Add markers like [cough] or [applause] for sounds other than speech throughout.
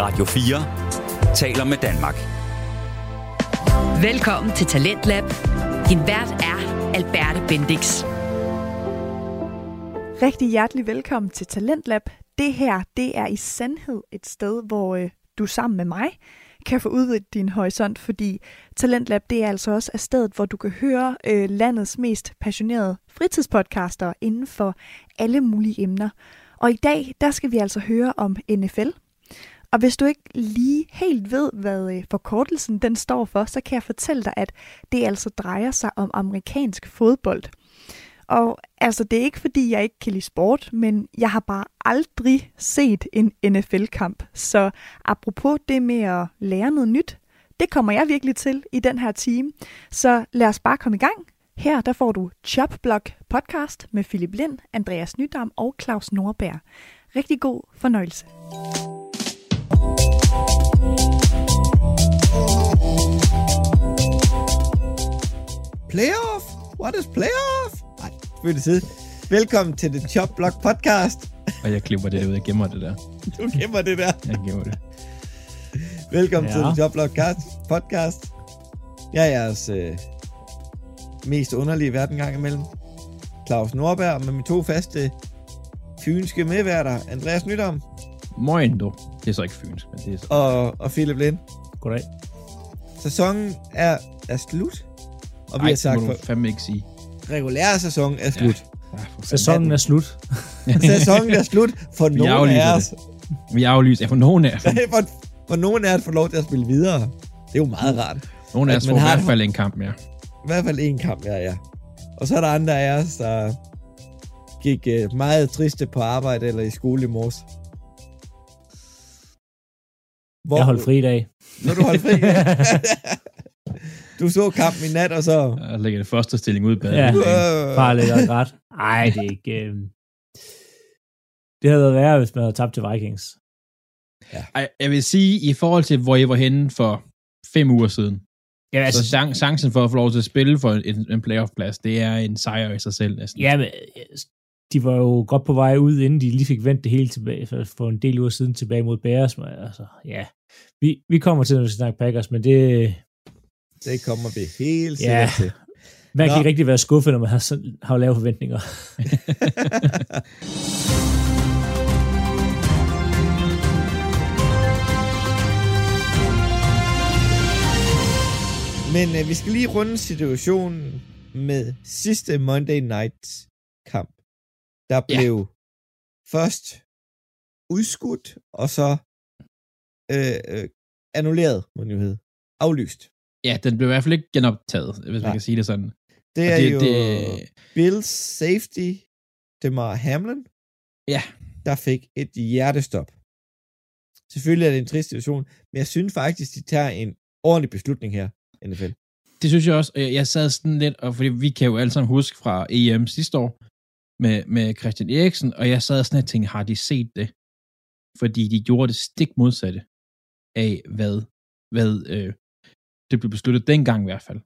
Radio 4 taler med Danmark. Velkommen til Talentlab. Din vært er Alberte Bendix. Rigtig hjertelig velkommen til Talentlab. Det her, det er i sandhed et sted, hvor øh, du sammen med mig kan få udvidet din horisont, fordi Talentlab det er altså også et sted, hvor du kan høre øh, landets mest passionerede fritidspodcaster inden for alle mulige emner. Og i dag, der skal vi altså høre om NFL. Og hvis du ikke lige helt ved, hvad øh, forkortelsen den står for, så kan jeg fortælle dig, at det altså drejer sig om amerikansk fodbold. Og altså, det er ikke fordi, jeg ikke kan lide sport, men jeg har bare aldrig set en NFL-kamp. Så apropos det med at lære noget nyt, det kommer jeg virkelig til i den her time. Så lad os bare komme i gang. Her der får du Chopblock podcast med Philip Lind, Andreas Nydam og Claus Norberg. Rigtig god fornøjelse. Playoff? What is playoff? Nej, selvfølgelig side. Velkommen til The Chop Block Podcast. Og jeg klipper det ud, jeg gemmer det der. Du gemmer det der. Jeg gemmer det. Velkommen ja. Til The Chop Block Cast- Podcast. Jeg er jeres øh, mest underlige verden gang imellem. Claus Nordberg med mine to faste fynske medværter, Andreas Nydam Moin, du. Det er så ikke fynsk, men det er så... og, og Philip Lind. Goddag. Sæsonen er, er slut, og vi Ej, har det sagt, for fandme ikke sige. regulære sæson er slut. Ja, fanden. Sæsonen er slut. [laughs] Sæsonen er slut for nogle af os. Vi aflyser. Ja, for nogen af, for, [laughs] for, for nogen af at få lov til at spille videre. Det er jo meget rart. nogen af os får i har- hvert fald en kamp mere. I hvert fald en kamp, ja, ja. Og så er der andre af os, der gik øh, meget triste på arbejde eller i skole i morges. Hvor, Jeg holdt fri i dag. Når du holdt fri. [laughs] du så kampen i nat, og så... Jeg lægger det første stilling ud bag. Ja. Øh, Bare lidt og ret. Ej, det er ikke... Øh... Det havde været værre, hvis man havde tabt til Vikings. Ej, jeg vil sige, i forhold til, hvor jeg var henne for fem uger siden, Ja, altså, så chan- chancen for at få lov til at spille for en, en playoff-plads, det er en sejr i sig selv næsten. ja, men øh, de var jo godt på vej ud, inden de lige fik vendt det hele tilbage, for, for en del uger siden tilbage mod Bears. Men, altså, ja. Vi, vi kommer til, når vi skal snakke Packers, men det... Det kommer vi helt Ja. sikkert til. Man kan Nå. ikke rigtig være skuffet, når man har, sådan- har lave forventninger. [laughs] Men øh, vi skal lige runde situationen med sidste Monday Night kamp. Der Ja. blev først udskudt, og så øh, øh, annulleret, må den jo hedde. Aflyst. Ja, den blev i hvert fald ikke genoptaget, hvis man Nej. kan sige det sådan. Det Og er det- jo det- Bills safety, Demar Hamlin, Ja, der fik et hjertestop. Selvfølgelig er det en trist situation, men jeg synes faktisk, de tager en ordentlig beslutning her, NFL. Det synes jeg også. og Jeg, jeg sad sådan lidt, og fordi vi kan jo alle sammen huske fra EM sidste år med, med Christian Eriksen, og jeg sad sådan og tænkte, har de set det? Fordi de gjorde det stik modsatte af, hvad, hvad øh, det blev besluttet dengang i hvert fald.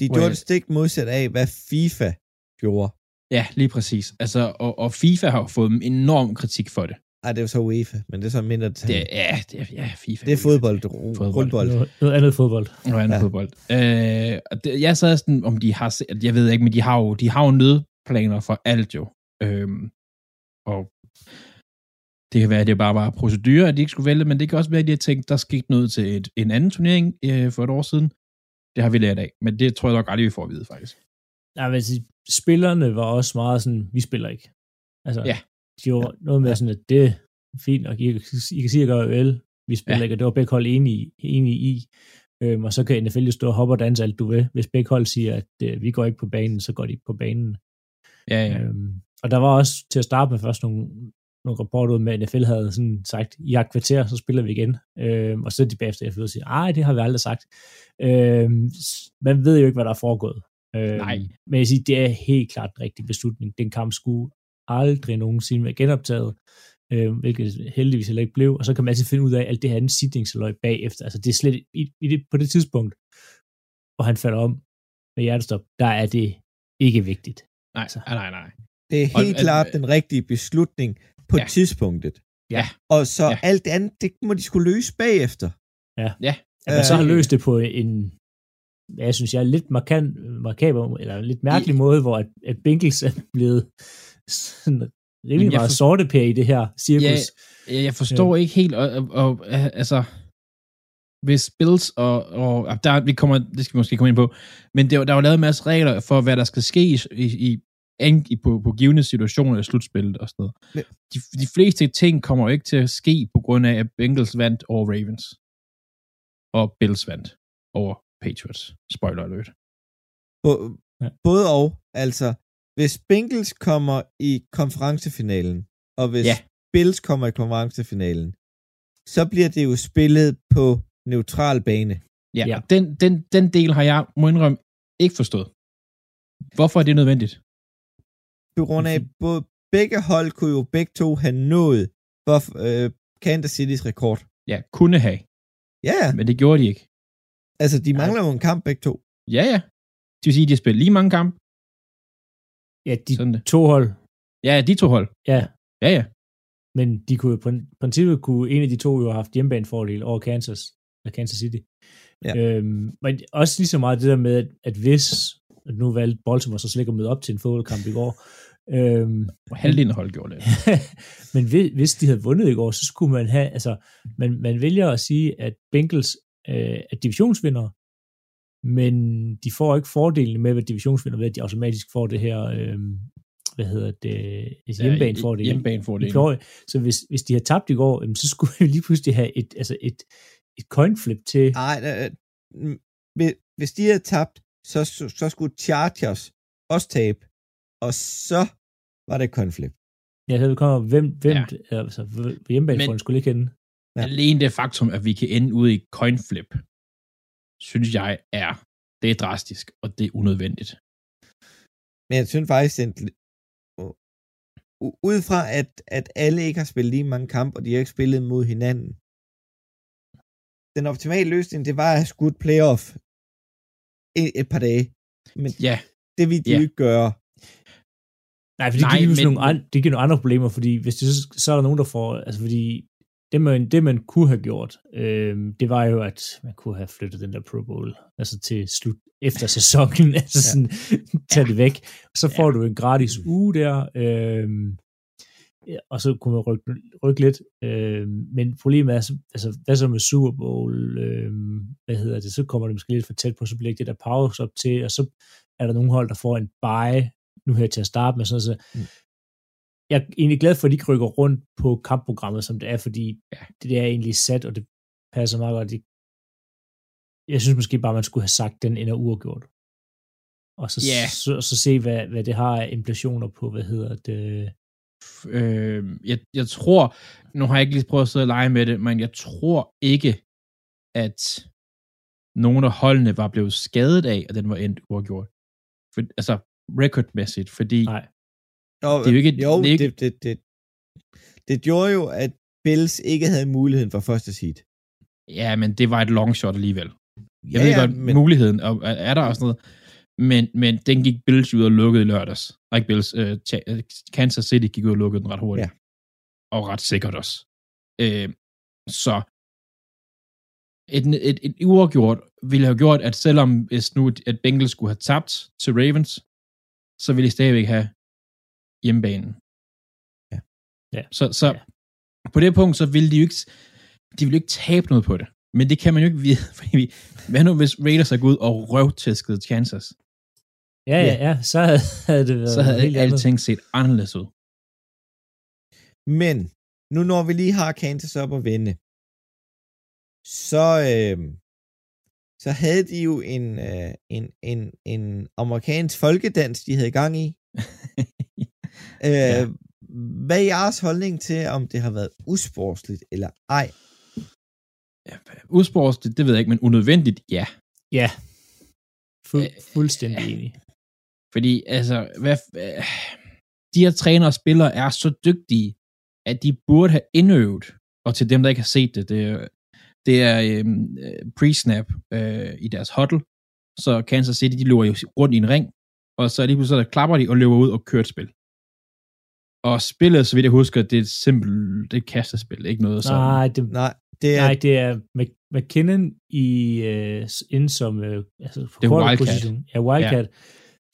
De gjorde det stik modsat af, hvad FIFA gjorde. Ja, lige præcis. Altså, og, og FIFA har jo fået en enorm kritik for det. Ej, det er jo så UEFA, men det er så mindre det er, ja, det er, ja, FIFA. det er fodbold, Fodbold. rundbold. Noget, noget andet fodbold. Og andet Ja. fodbold. Øh, og det, jeg sad sådan, om de har set, jeg ved ikke, men de har jo, de har jo nødplaner for alt jo. Øhm, og det kan være, at det bare var procedurer, at de ikke skulle vælge, men det kan også være, at de har tænkt, der skete noget til et, en anden turnering øh, for et år siden. Det har vi lært af, men det tror jeg nok aldrig, vi får at vide, faktisk. Nej, men altså, spillerne var også meget sådan, vi spiller ikke. Altså, Ja. de var noget med sådan, at det er fint nok, I, I kan sige, at jeg gør vel, vi spiller Ja. ja. ikke, og det var begge hold enige, i- enige i. Øhm, og så kan NFL jo stå og hoppe og danse alt du vil. Hvis begge hold siger, at øh, vi går ikke på banen, så går de ikke på banen. Ja, ja. Øhm, og der var også til at starte med først nogle, nogle rapporter ud med, at NFL havde sådan sagt, i et kvarter, så spiller vi igen. Øhm, og så er de bagefter efter og siger, ej, det har vi aldrig sagt. Øhm, s- man ved jo ikke, hvad der er foregået. Øhm, Nej. Men jeg siger, det er helt klart en rigtig beslutning. Den kamp skulle aldrig nogensinde være genoptaget, øh, hvilket heldigvis heller ikke blev, og så kan man altid finde ud af alt det her andet sidningsløg bagefter. Altså det er slet i, i det, på det tidspunkt, hvor han falder om med hjertestop, der er det ikke vigtigt. Nej, Altså. nej, nej, nej. Det er Og- helt at- klart den rigtige beslutning på Ja. tidspunktet. Ja. Og så Ja. alt det andet, det må de skulle løse bagefter. At man så har Øh, løst det på en, hvad jeg synes jeg, lidt markant, markaber, eller en lidt mærkelig måde, hvor at, at Binkels er blevet sådan rimelig meget for- sorte i det her cirkus. Ja, jeg forstår Ja. ikke helt, og, og, og øh, altså, hvis Bills og, og, der, vi kommer, det skal vi måske komme ind på, men der, der er jo lavet en masse regler for, hvad der skal ske i, i, i, i på, på givende situationer i slutspillet og sådan noget. De, de fleste ting kommer jo ikke til at ske på grund af, at Bengals vandt over Ravens, og Bills vandt over Patriots. Spoiler alert. Bo- Ja. Både og, altså, hvis Bengals kommer i konferencefinalen, og hvis Ja. Bills kommer i konferencefinalen, så bliver det jo spillet på neutral bane. Ja, Ja. ja. Den, den, den del har jeg, må indrømme, ikke forstået. Hvorfor er det nødvendigt? På grund af, både begge hold kunne jo begge to have nået for øh, Kansas City's rekord. Ja, kunne have, Ja, ja. men det gjorde de ikke. altså de mangler jo en kamp begge to. Ja, ja. Det vil sige, at de har spillet lige mange kampe. Ja, de Sådan det. to hold, Ja, de to hold. ja, Ja, ja. men de kunne jo på princippet kunne en af de to jo have haft hjemmebanefordel over Kansas, eller Kansas City. Ja. Øhm, men også lige så meget det der med, at, at hvis, at nu valgte Baltimore så slet ikke at møde op til en fodboldkamp i går, øhm, Og halvdelen af hold gjorde det. [laughs] men hvis, hvis de havde vundet i går, så skulle man have, altså, man, man vælger at sige, at Bengals øh, er divisionsvindere, men de får ikke fordelen med at være divisionsvinder ved, at de automatisk får det her, øh, hvad hedder det, altså hjemmebane får det. Hjemmebane får det. I Florida. Så hvis, hvis de havde tabt i går, jamen, så skulle vi [laughs] lige pludselig have et, altså et, et coin flip til, Nej, øh, hvis- hvis de havde tabt, så, så, så skulle Chargers også tabe, og så var det konflikt. ja, så kommer, hvem, hvem Ja. altså, hjemmebane Men- får den skulle ikke hende. Ja. Alene det faktum, at vi kan ende ude i coin flip, synes jeg er, det er drastisk, og det er unødvendigt. Men jeg synes faktisk, at ud fra, at, at alle ikke har spillet lige mange kampe, og de har ikke spillet mod hinanden, den optimale løsning, det var at have skudt playoff et, et par dage. Men Ja, det vil de Ja. jo ikke gøre. Nej, for det Nej, giver jo men- nogle, andre, det giver nogle andre problemer, fordi hvis det, så, så er der nogen, der får, altså fordi det man, det man kunne have gjort, øh, det var jo, at man kunne have flyttet den der Pro Bowl, altså til slut efter sæsonen, [laughs] altså Ja. sådan, tage det væk, og så får Ja. du en gratis uge der, øh, og så kunne man rykke, rykke lidt, øh, men problemet er, så- altså, hvad så med Super Bowl, øh, hvad hedder det, så kommer det måske lidt for tæt på, så bliver det der pause op til, og så er der nogle hold, der får en bye, nu her til at starte med, sådan så Mm. jeg er egentlig glad for, at de ikke rykker rundt på kampprogrammet, som det er, fordi Ja. det er egentlig sat, og det passer meget godt. Jeg synes måske bare, man skulle have sagt, den ender uafgjort. Og så, Ja. så, så se, hvad, hvad det har af implikationer på, hvad hedder det. øh, jeg, jeg tror, nu har jeg ikke lige prøvet at sidde og lege med det, men jeg tror ikke, at nogen af holdene var blevet skadet af, at den var endt uafgjort. For, altså, recordmæssigt, fordi Nej. Jo, Det er jo ikke- jo det ikke- det, det, det, det gjorde jo, at Bills ikke havde muligheden for første seed. ja, men det var et long shot alligevel. Jeg Ja, ved ja, godt, men- muligheden er, er der og sådan noget, men, men den gik Bills ud og lukkede i lørdags. Og ikke Bills, øh, øh, Kansas City gik ud og lukkede den ret hurtigt. Ja. Og ret sikkert også. Øh, så et, et, et uafgjort ville have gjort, at selvom hvis nu at Bengals skulle have tabt til Ravens, så ville de stadigvæk have hjemmebanen. Ja. Ja. Så, så Ja. på det punkt, så ville de jo ikke, de ville jo ikke tabe noget på det. Men det kan man jo ikke vide, [laughs] fordi vi, hvad nu hvis Raiders er gået ud og røvtæsket Kansas? Ja, ja, ja, så havde, det været Så havde helt andet. alting set anderledes ud. Men nu når vi lige har Kansas op at vende, så, øh, så havde de jo en, øh, en, en, en amerikansk folkedans, de havde gang i. [laughs] Øh, Ja. Hvad er jeres holdning til, om det har været usportsligt eller ej? Udsportsligt, det ved jeg ikke, men unødvendigt, ja. Ja, Fu- Øh, fuldstændig enig. Fordi, altså, hvad, øh, de her trænere og spillere er så dygtige, at de burde have indøvet, og til dem, der ikke har set det, det er, det er øh, pre-snap øh, i deres huddle, så Kansas City, de løber jo rundt i en ring, og så lige pludselig så klapper de og løber ud og kører et spil. Og spillet, så vidt jeg husker, det er et simpelt, det er et kastespil, ikke noget som... Nej, det, Nej, det er, nej, det er Mc- McKinnon i, øh, ind som øh, altså Det er quarterback Wildcat. position. Ja, Wildcat, ja.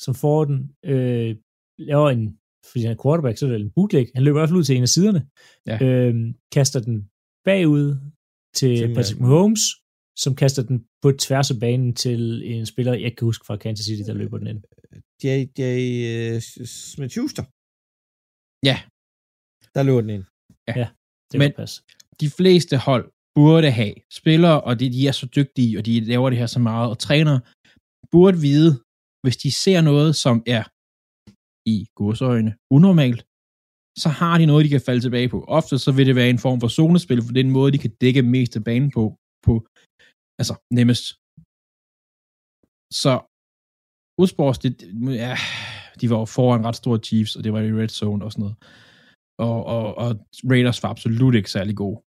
som får den, øh, laver en, fordi han er quarterback, så er det en bootleg. Han løber i hvert fald ud til en af siderne, Ja. øh, kaster den bagud til Til Patrick Mahomes, som kaster den på tværs af banen til en spiller, jeg ikke kan huske fra Kansas City, der løber den ind. J.J. øh, Smith-Schuster. Ja. Der løber den ind. Det Men- passe. de fleste hold burde have spillere, og de, de er så dygtige, og de laver det her så meget, og trænere burde vide, hvis de ser noget, som er i godsøjne unormalt, så har de noget, de kan falde tilbage på. Ofte så vil det være en form for zonespil, for det er den måde, de kan dække mest af banen på, på altså nemmest. Så Udsports, det, ja, de var jo foran ret store Chiefs, og det var i red zone og sådan noget. Og, og, og Raiders var absolut ikke særlig gode.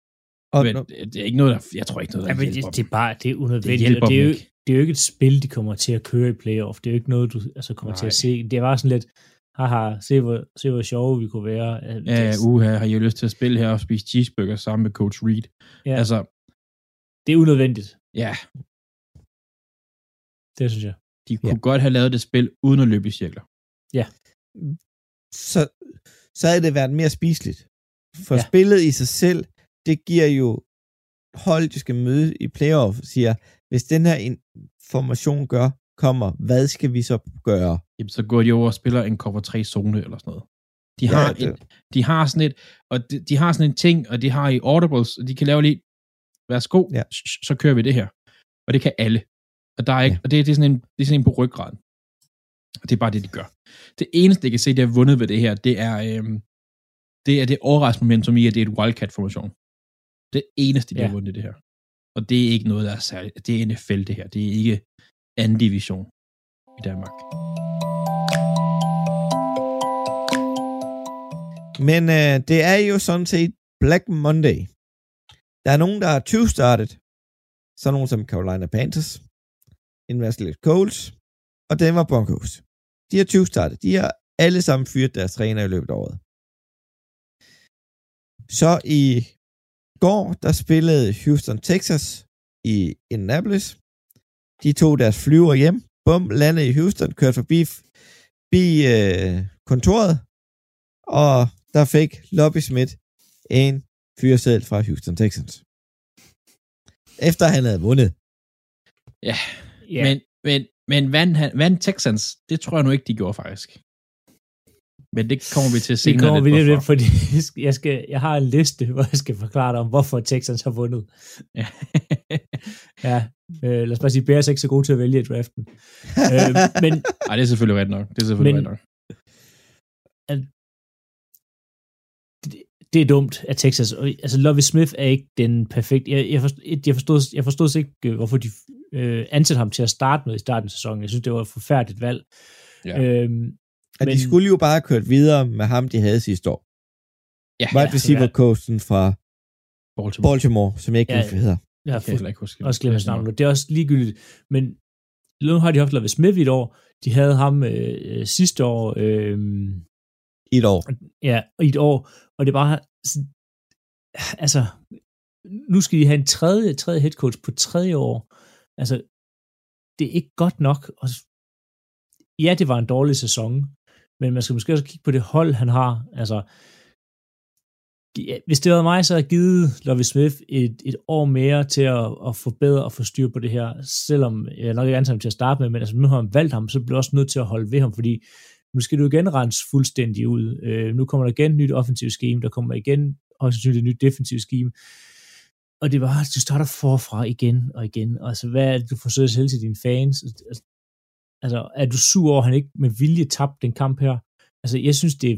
Og, Men det, det er ikke noget, der, jeg tror ikke noget, der Ja, det, det, er bare, det er Det unødvendigt. hjælper og det, er jo, ikke. det er jo ikke et spil, de kommer til at køre i playoff. Det er jo ikke noget, du altså, kommer Nej. til at se. Det var sådan lidt, haha, se hvor, se hvor sjove vi kunne være. Ja, uha, har I lyst til at spille her og spise cheeseburger sammen med Coach Reed? Ja. Altså, det er unødvendigt. ja, Det synes jeg. de kunne godt have lavet det spil uden at løbe i cirkler. så, så havde det været mere spiseligt. For Ja. ja. spillet i sig selv, det giver jo hold, de skal møde i playoff, siger, hvis den her information gør, kommer, hvad skal vi så gøre? Jamen, så går de over og spiller en cover 3 zone eller sådan noget. De Ja, har, det- en, de har sådan et, og de, de har sådan en ting, og de har i audibles, og de kan lave lige, værsgo, Ja. så kører vi det her. Og det kan alle. Og, der er ikke, Ja. og det, det, er sådan en, det er sådan en på ryggraden. Og det er bare det, de gør. Det eneste, jeg kan se, der er vundet ved det her, det er, øhm, det er det overraskende momentum i, at det er et Wildcat-formation. Det eneste, de Ja. har vundet det her. Og det er ikke noget, der er særligt. Det er NFL, det her. Det er ikke anden division i Danmark. Men øh, det er jo sådan set Black Monday. Der er nogen, der har 20 startet. Så nogen som Carolina Panthers, Indianapolis Colts og Denver Broncos. De har 20 startet. De har alle sammen fyret deres træner i løbet af året. Så i går, der spillede Houston, Texas i Indianapolis. De tog deres flyver hjem. Bum, landede i Houston, kørte forbi, forbi øh, kontoret, og der fik Lobby Smith en fyreseddel fra Houston Texans. Efter han havde vundet. Ja, Ja. Men, men, men vandt, han, vandt Texans, det tror jeg nu ikke, de gjorde faktisk. Men det kommer vi til det senere. kommer vi lidt, lidt fordi [laughs] jeg, skal, jeg har en liste, hvor jeg skal forklare dig om, hvorfor Texans har vundet. Ja. [laughs] Ja, øh, lad os bare sige, Bears er ikke så gode til at vælge i draften. øh, [laughs] men Ej, det er selvfølgelig ret nok. Det er selvfølgelig Men- ret nok. det, det er dumt af Texas. Og, altså, Lovie Smith er ikke den perfekte. Jeg, jeg, forstod, jeg, forstod, jeg forstod ikke, øh, hvorfor de øh, ansatte ham til at starte med i starten af sæsonen. Jeg synes, det var et forfærdeligt valg. Ja. Øhm, Og Men- de skulle jo bare have kørt videre med ham, de havde sidste år. Ja, Wide ja, receiver ja. coachen fra Baltimore. Baltimore, som jeg ikke Ja, hvad hedder. jeg har heller ikke huske. også glemt hans navn nu. Det er også ligegyldigt. Men nu har de haft Lovie Smith i et år. De havde ham øh, øh, sidste år. Øh, I et år. Ja, i et år, og det er bare, altså, nu skal de have en tredje, tredje head coach på tredje år. Altså, det er ikke godt nok. Og, ja, det var en dårlig sæson, men man skal måske også kigge på det hold, han har. Altså, ja, hvis det var mig, så havde jeg givet Lovie Smith et, et år mere til at, at forbedre og få styr på det her, selvom jeg nok ikke antager ham til at starte med, men altså, nu har han valgt ham, så bliver jeg også nødt til at holde ved ham, fordi nu skal du igen rense fuldstændig ud. Øh, nu kommer der igen et nyt offensivt scheme, der kommer igen højst sandsynligt et nyt defensivt scheme. Og det var, du starter forfra igen og igen. Altså, hvad er det, du forsøger at sælge til dine fans? Altså, Altså, er du sur over, at han ikke med vilje tabte den kamp her? Altså, jeg synes, det er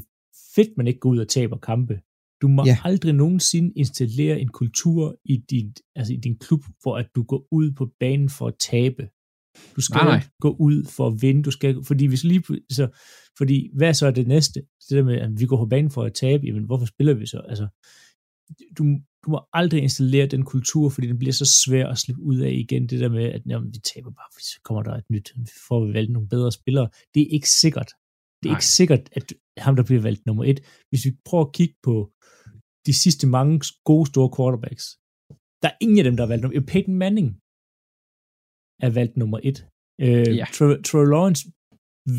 fedt, man ikke går ud og taber kampe. Du må Ja. aldrig nogensinde installere en kultur i din, altså i din klub, hvor at du går ud på banen for at tabe. Du skal Nej, nej. ikke gå ud for at vinde. Du skal, fordi hvis lige, så, fordi hvad så er det næste? Det der med, at vi går på banen for at tabe, jamen hvorfor spiller vi så? Altså, du, du må aldrig installere den kultur, fordi den bliver så svær at slippe ud af igen. Det der med, at jamen, vi taber bare, fordi så kommer der et nyt, får vi valgt nogle bedre spillere. Det er ikke sikkert. Det er Nej. ikke sikkert, at, ham, der bliver valgt nummer et. Hvis vi prøver at kigge på de sidste mange gode store quarterbacks, der er ingen af dem, der er valgt nummer et. Peyton Manning er valgt nummer et. Øh, Ja. Trevor Trevor Lawrence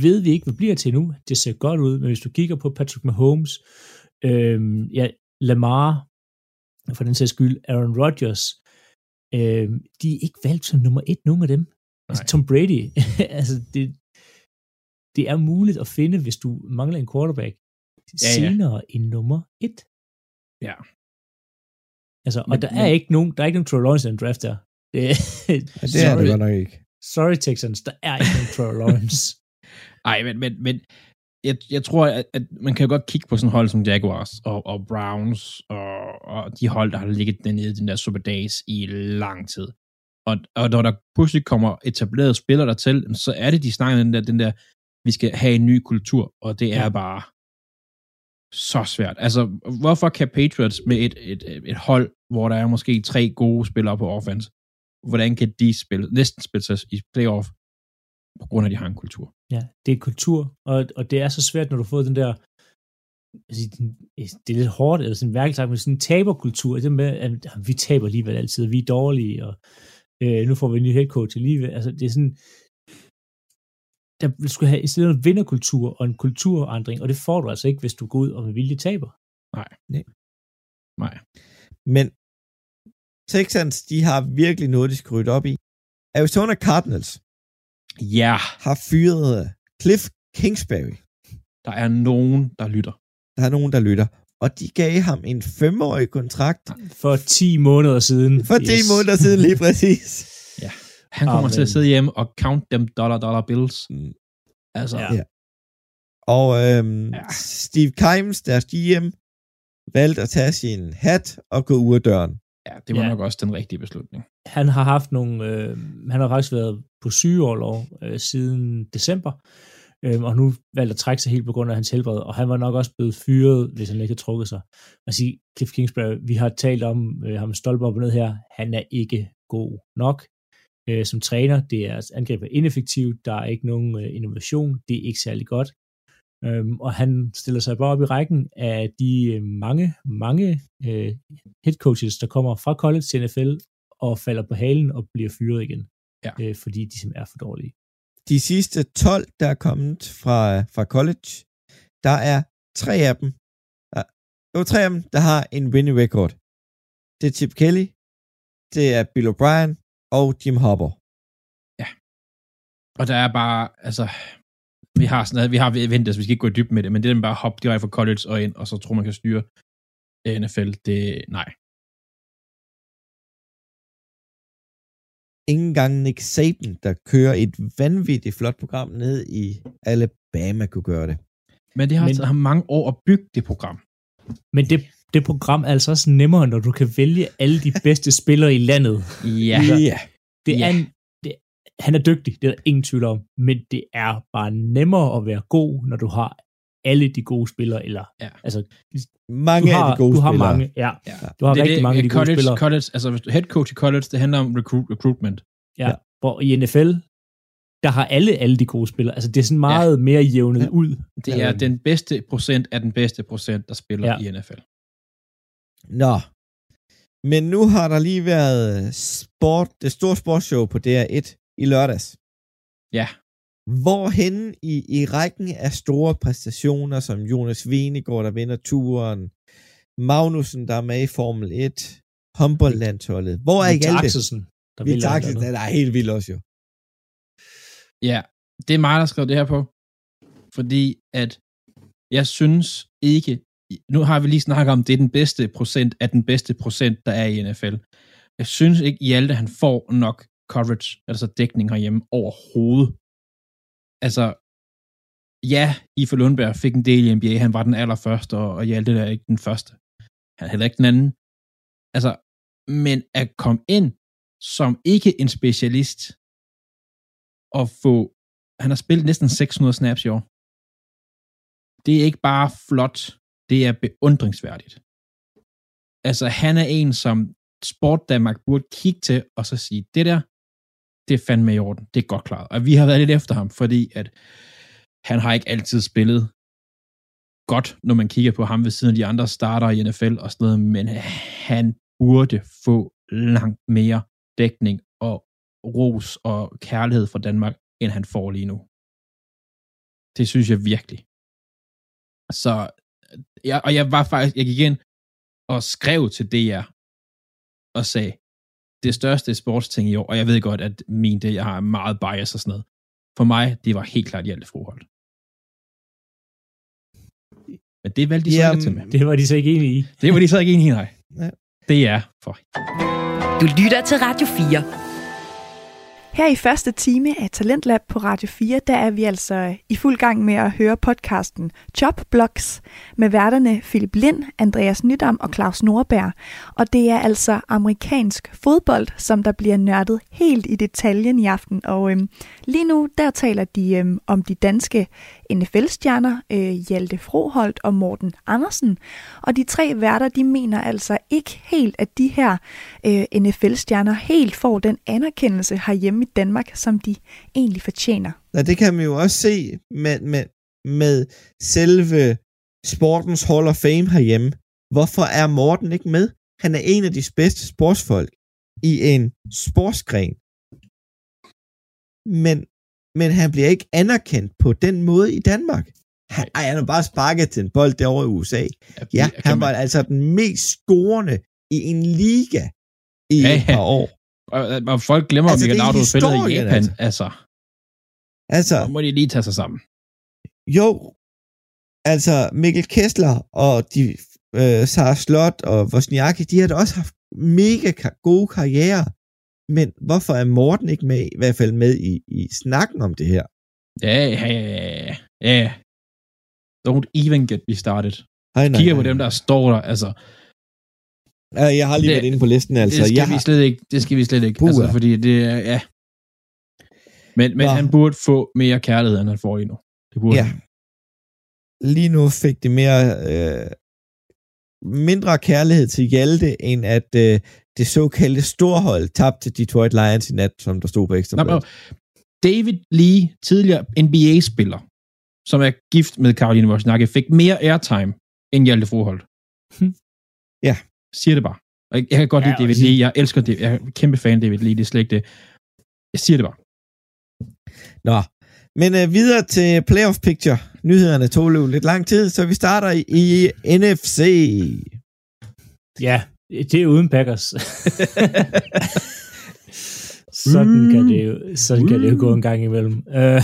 ved vi ikke, hvad bliver til nu. Det ser godt ud, men hvis du kigger på Patrick Mahomes, øh, ja, Lamar, for den sags skyld, Aaron Rodgers, øh, de er ikke valgt som nummer et, nogen af dem. Altså Nej. Tom Brady, [laughs] altså det, det er muligt at finde, hvis du mangler en quarterback, Ja, ja. senere end nummer et. Ja. Altså, og Men- der er men- ikke nogen, der er ikke nogen Trevor Lawrence i den draft der. Det, [laughs] Ja, det er det sorry, godt nok ikke. sorry Texans, der er ikke nogen Trevor Lawrence. [laughs] Ej, men, men, men jeg, jeg tror, at, at man kan jo godt kigge på sådan hold som Jaguars og, og Browns og, og de hold, der har ligget dernede i den der Super Days i lang tid. Og, og når der pludselig kommer etablerede spillere der til, så er det, de snakker den der, den der, vi skal have en ny kultur, og det er Ja. bare så svært. Altså, hvorfor kan Patriots med et, et, et hold, hvor der er måske tre gode spillere på offense, hvordan kan de spille, næsten spille sig i playoff, på grund af, at de har en kultur? Ja, det er kultur, og, og det er så svært, når du får den der, altså, det er lidt hårdt, eller sådan mærkeligt sagt, men sådan en taberkultur, det med, at "Jamen, vi taber alligevel altid, og vi er dårlige, og øh, nu får vi en ny head coach alligevel. Altså, det er sådan, der skal have i stedet en vinderkultur og en kulturandring, og det får du altså ikke, hvis du går ud og med vilje taber. Nej. Men Texans, de har virkelig noget, de skal rydde op i. Arizona Cardinals Ja, har fyret øh, Cliff Kingsbury. der er nogen, der lytter. Der er nogen, der lytter. Og de gav ham en femårig kontrakt For 10 måneder siden. for 10 måneder siden lige præcis. [laughs] Han kommer Amen. til at sidde hjemme og count dem dollar dollar bills. Mm. Altså, Ja. ja. Og øhm, Ja. Steve Kimes, deres GM, valgte at tage sin hat og gå ud af døren. Ja det var Ja. nok også den rigtige beslutning. Han har haft nogle, øh, han har faktisk været på sygeårlov øh, siden december, øh, og nu valgt at trække sig helt på grund af hans helbred, og han var nok også blevet fyret, hvis han ikke havde trukket sig. Man sige, Cliff Kingsbury, vi har talt om øh, ham stolper op og ned her, han er ikke god nok øh, som træner. Det er angreb er ineffektivt, der er ikke nogen øh, innovation, det er ikke særlig godt. Øhm, og han stiller sig bare op i rækken af de øh, mange, mange øh, head coaches, der kommer fra college til NFL og falder på halen og bliver fyret igen, Ja. øh, fordi de simpelthen er for dårlige. De sidste 12, der er kommet fra, fra college, der er tre af dem, der, der er tre af dem, der har en winning record. Det er Chip Kelly, det er Bill O'Brien og Jim Harbaugh. Og der er bare, altså, vi har sådan, vi har ventet, så vi skal ikke gå i dybden med det, men det er bare hoppe direkte fra college og ind, og så tror man kan styre NFL, det, nej. Ingen gang Nick Saban, der kører et vanvittigt flot program ned i Alabama, kunne gøre det. Men det har Men- taget ham mange år at bygge det program. Men det, det program er altså også nemmere, når du kan vælge alle de bedste spillere i landet. Ja. ja. Det Ja. er en, det, han er dygtig, det er der ingen tvivl om, men det er bare nemmere at være god, når du har alle de gode spillere, eller Ja. altså, Mange du har, af de gode du har spillere. mange, ja, ja. du har Det rigtig det, mange af de gode college, spillere. College, altså hvis du head coach i college, det handler om recruit, recruitment. Ja, hvor i NFL, der har alle alle de gode spillere. Altså, det er sådan meget ja. mere jævnet Ja. ja. ud. Det er den bedste procent af den bedste procent, der spiller Ja. i NFL. Nå. Men nu har der lige været sport, det store sportsshow på DR1 i lørdags. Ja. Hvorhen i, i rækken af store præstationer, som Jonas Vingegaard, der vinder turen, Magnussen, der er med i Formel 1, håndboldlandsholdet. Hvor er ikke alt det? Axelsen, der Vi andet. det er helt vildt også jo. Ja, det er mig, der skrev det her på. Fordi at jeg synes ikke, nu har vi lige snakket om, det er den bedste procent af den bedste procent, der er i NFL. Jeg synes ikke, Hjalte han får nok coverage, altså dækning herhjemme overhovedet. Altså, ja, Ife Lundberg fik en del i NBA, han var den allerførste, og og det er ikke den første. Han er heller ikke den anden. Altså, men at komme ind som ikke en specialist, og få, han har spillet næsten 600 snaps i år. Det er ikke bare flot, det er beundringsværdigt. Altså, han er en, som Sport Danmark burde kigge til, og så sige, det der, det er fandme i orden, det er godt klaret. Og vi har været lidt efter ham, fordi at han har ikke altid spillet godt, når man kigger på ham ved siden af de andre starter i NFL og sådan noget, men han burde få langt mere dækning og ros og kærlighed fra Danmark, end han får lige nu. Det synes jeg virkelig. Så, jeg, og jeg var faktisk, jeg gik ind og skrev til DR og sagde, det største sportsting i år, og jeg ved godt, at min det, jeg har meget bias og sådan noget. For mig, det var helt klart Hjalte Froholt. Men det valgte de så Jamen, ikke til med. Det var de så ikke enige i. Det var de så ikke enige i, nej. Ja. Det er for. Du lytter til Radio 4. Her i første time af Talentlab på Radio 4, der er vi altså i fuld gang med at høre podcasten Job Blocks med værterne Philip Lind, Andreas Nydam og Claus Norberg. Og det er altså amerikansk fodbold, som der bliver nørdet helt i detaljen i aften. Og øhm, lige nu, der taler de øhm, om de danske NFL-stjerner, øh, Hjalte Froholt og Morten Andersen. Og de tre værter, de mener altså ikke helt, at de her øh, NFL-stjerner helt får den anerkendelse herhjemme i Danmark, som de egentlig fortjener. Ja, det kan man jo også se med, med, med selve sportens Hall of Fame herhjemme. Hvorfor er Morten ikke med? Han er en af de bedste sportsfolk i en sportsgren. Men, men han bliver ikke anerkendt på den måde i Danmark. Han, ej, han har bare sparket til en bold derovre i USA. Ja, han man- var altså den mest scorende i en liga i Ja, et par år. Og, og folk glemmer, Altså, Miguel Auto spillede i Japan. altså. Altså, Altså, så må de lige tage sig sammen. Jo, altså Mikkel Kessler og de øh, Sarah Slot og Wozniacki, de har da også haft mega gode karrierer. Men hvorfor er Morten ikke med, i hvert fald med i, i snakken om det her? Ja, ja, ja, ja. Don't even get me started. Ej, nej, Kigger på nej, dem, der står der, altså, jeg har lige Det- været inde på listen, altså. det skal jeg vi har, slet ikke, det skal vi slet ikke, Puha. altså, fordi det er, ja. Men, men Nå. han burde få mere kærlighed, end han får lige nu. Det burde Ja. han. lige nu fik det mere øh, mindre kærlighed til Hjalte, end at øh, det såkaldte storhold tabte til Detroit Lions i nat, som der stod på ekstra David Lee, tidligere NBA-spiller, som er gift med Caroline Wozniacki, fik mere airtime end Hjalte Froholt. Hm. Ja. Siger det bare. Jeg, jeg kan godt Ja, lide David Lee. Jeg elsker det. Jeg er kæmpe fan af David Lee. Det er slet ikke det. Jeg siger det bare. Nå, men øh, videre til playoff picture. Nyhederne tog lidt lang tid, så vi starter i, i NFC. Ja, det er uden Packers. [laughs] sådan, kan det jo, sådan kan det jo gå en gang imellem. Uh,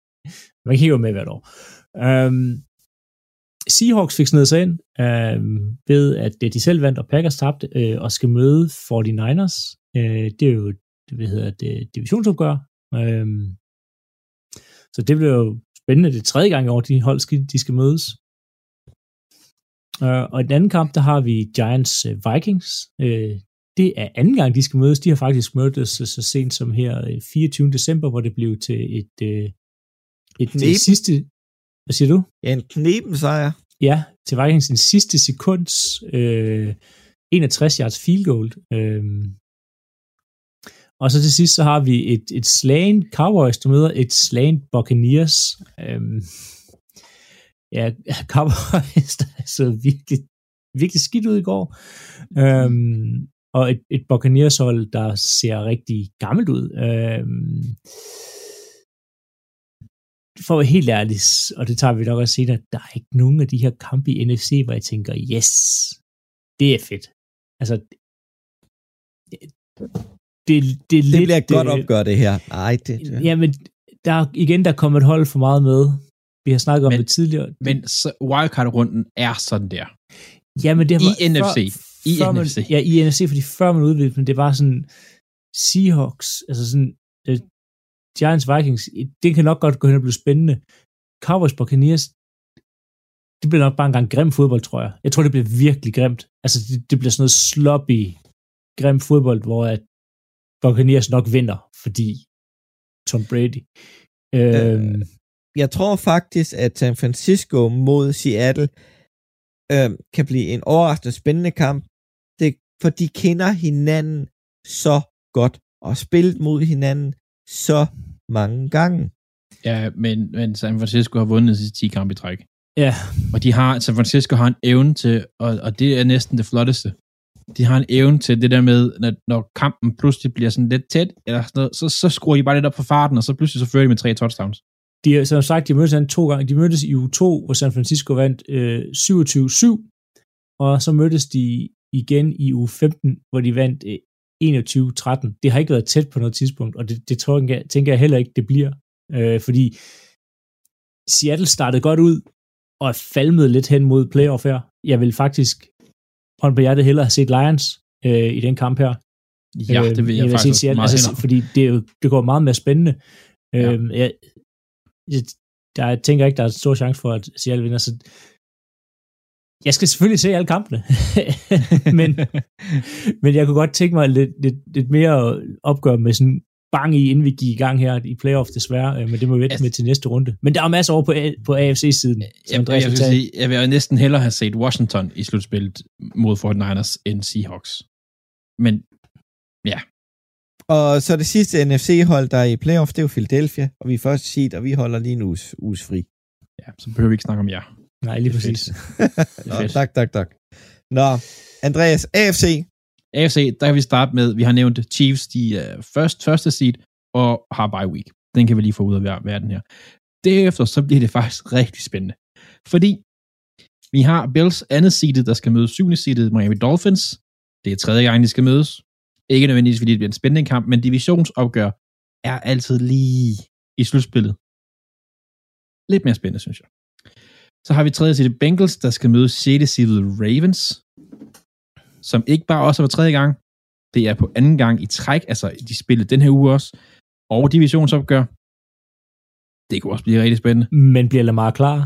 [laughs] man kigger jo med hvert år. Um, Seahawks fik snedet sig ind um, ved, at det de selv vandt, og Packers tabte, uh, og skal møde 49ers. Uh, det er jo, hvad hedder det, divisionsopgør. Um, så det bliver jo spændende. Det er tredje gang i år, de hold skal, de skal mødes. Uh, og i den anden kamp, der har vi Giants uh, Vikings. Uh, det er anden gang, de skal mødes. De har faktisk mødtes så, så sent som her øh, 24. december, hvor det blev til et, uh, et det sidste... Hvad siger du? Ja, en knepen sejr. Ja, til Vikings en sidste sekunds øh, 61 yards field goal. Øh, og så til sidst, så har vi et, et slagen Cowboys, der møder et slagen Buccaneers. Øh, ja, Cowboys, der så virkelig, virkelig skidt ud i går. Øh, og et, et Buccaneers hold, der ser rigtig gammelt ud. Øh, for at være helt ærlig, og det tager vi nok også senere, der er ikke nogen af de her kampe i NFC, hvor jeg tænker, yes, det er fedt. Altså, det, det, det, er Det lidt, bliver et godt øh, opgør, det her. Ej, det, det. Ja, men der, er- igen, der kommer et hold for meget med. Vi har snakket om Men- det tidligere. Men wildcard-runden er sådan der. Ja, men det I var, NFC. I før man, NFC. Ja, i NFC, fordi før man udvidede, men det var sådan Seahawks, altså sådan uh, Giants Vikings, det kan nok godt gå hen og blive spændende. Cowboys Buccaneers, det bliver nok bare en gang grim fodbold, tror jeg. Jeg tror, det bliver virkelig grimt. Altså, det, det bliver sådan noget sloppy, grim fodbold, hvor at Buccaneers nok vinder, fordi Tom Brady. Øhm, Jeg tror faktisk, at San Francisco mod Seattle øh, kan blive en overraskende spændende kamp, det, for de kender hinanden så godt og spillet mod hinanden så mange gange. Ja, men, men San Francisco har vundet de sidste 10 kampe i træk. Ja, Og de har, San Francisco har en evne til, og, og det er næsten det flotteste, de har en evne til det der med, når, når kampen pludselig bliver sådan lidt tæt, eller sådan noget, så, så skruer de bare lidt op på farten, og så pludselig så fører de med tre touchdowns. De, har- som sagt, de mødtes hinanden to gange. De mødtes i uge 2, hvor San Francisco vandt øh, 27-7, og så mødtes de igen i uge 15, hvor de vandt øh, 21-13. Det har ikke været tæt på noget tidspunkt, og det, det tror jeg, tænker jeg heller ikke, det bliver. Øh, fordi Seattle startede godt ud, og er falmet lidt hen mod playoff her. Jeg vil faktisk hånd på hjertet hellere have set Lions øh, i den kamp her. Ja, det vil jeg, at faktisk se Seattle, meget altså, fordi det, jo, det går meget mere spændende. Ja. Jeg, jeg, der jeg tænker ikke, der er en stor chance for, at Seattle vinder. Så jeg skal selvfølgelig se alle kampene, [laughs] men, [laughs] men jeg kunne godt tænke mig lidt, lidt, lidt mere opgør med sådan bang i, inden vi gik i gang her i playoff desværre, øh, men det må vi vente Altså- med til næste runde. Men der er masser over på, A- på AFC-siden. Jeg, Andreas jeg, vil sige, jeg vil jo næsten hellere have set Washington i slutspillet mod 49ers end Seahawks. Men Og så det sidste NFC-hold, der er i playoff, det er jo Philadelphia, og vi er først seed, og vi holder lige en uges, uges fri. ja, så behøver vi ikke snakke om jer. Nej, lige præcis. Nå, tak, tak, tak. Nå, Andreas, AFC, AFC, der kan vi starte med, vi har nævnt Chiefs, de er først, første seed og har bye week. Den kan vi lige få ud af ver- verden her. Derefter så bliver det faktisk [laughs] rigtig spændende. Fordi vi har Bills andet seedet, der skal møde syvende seedet Miami Dolphins. Det er tredje gang, de skal mødes. Ikke nødvendigvis, fordi det bliver en spændende kamp, men divisionsopgør er altid lige i slutspillet. Lidt mere spændende, synes jeg. Så har vi tredje seedet Bengals, der skal møde 6. seedet Ravens som ikke bare også var tredje gang, det er på anden gang i træk, altså de spillede den her uge også, og divisionsopgør. Det kunne også blive rigtig spændende. Men bliver Lamar klar?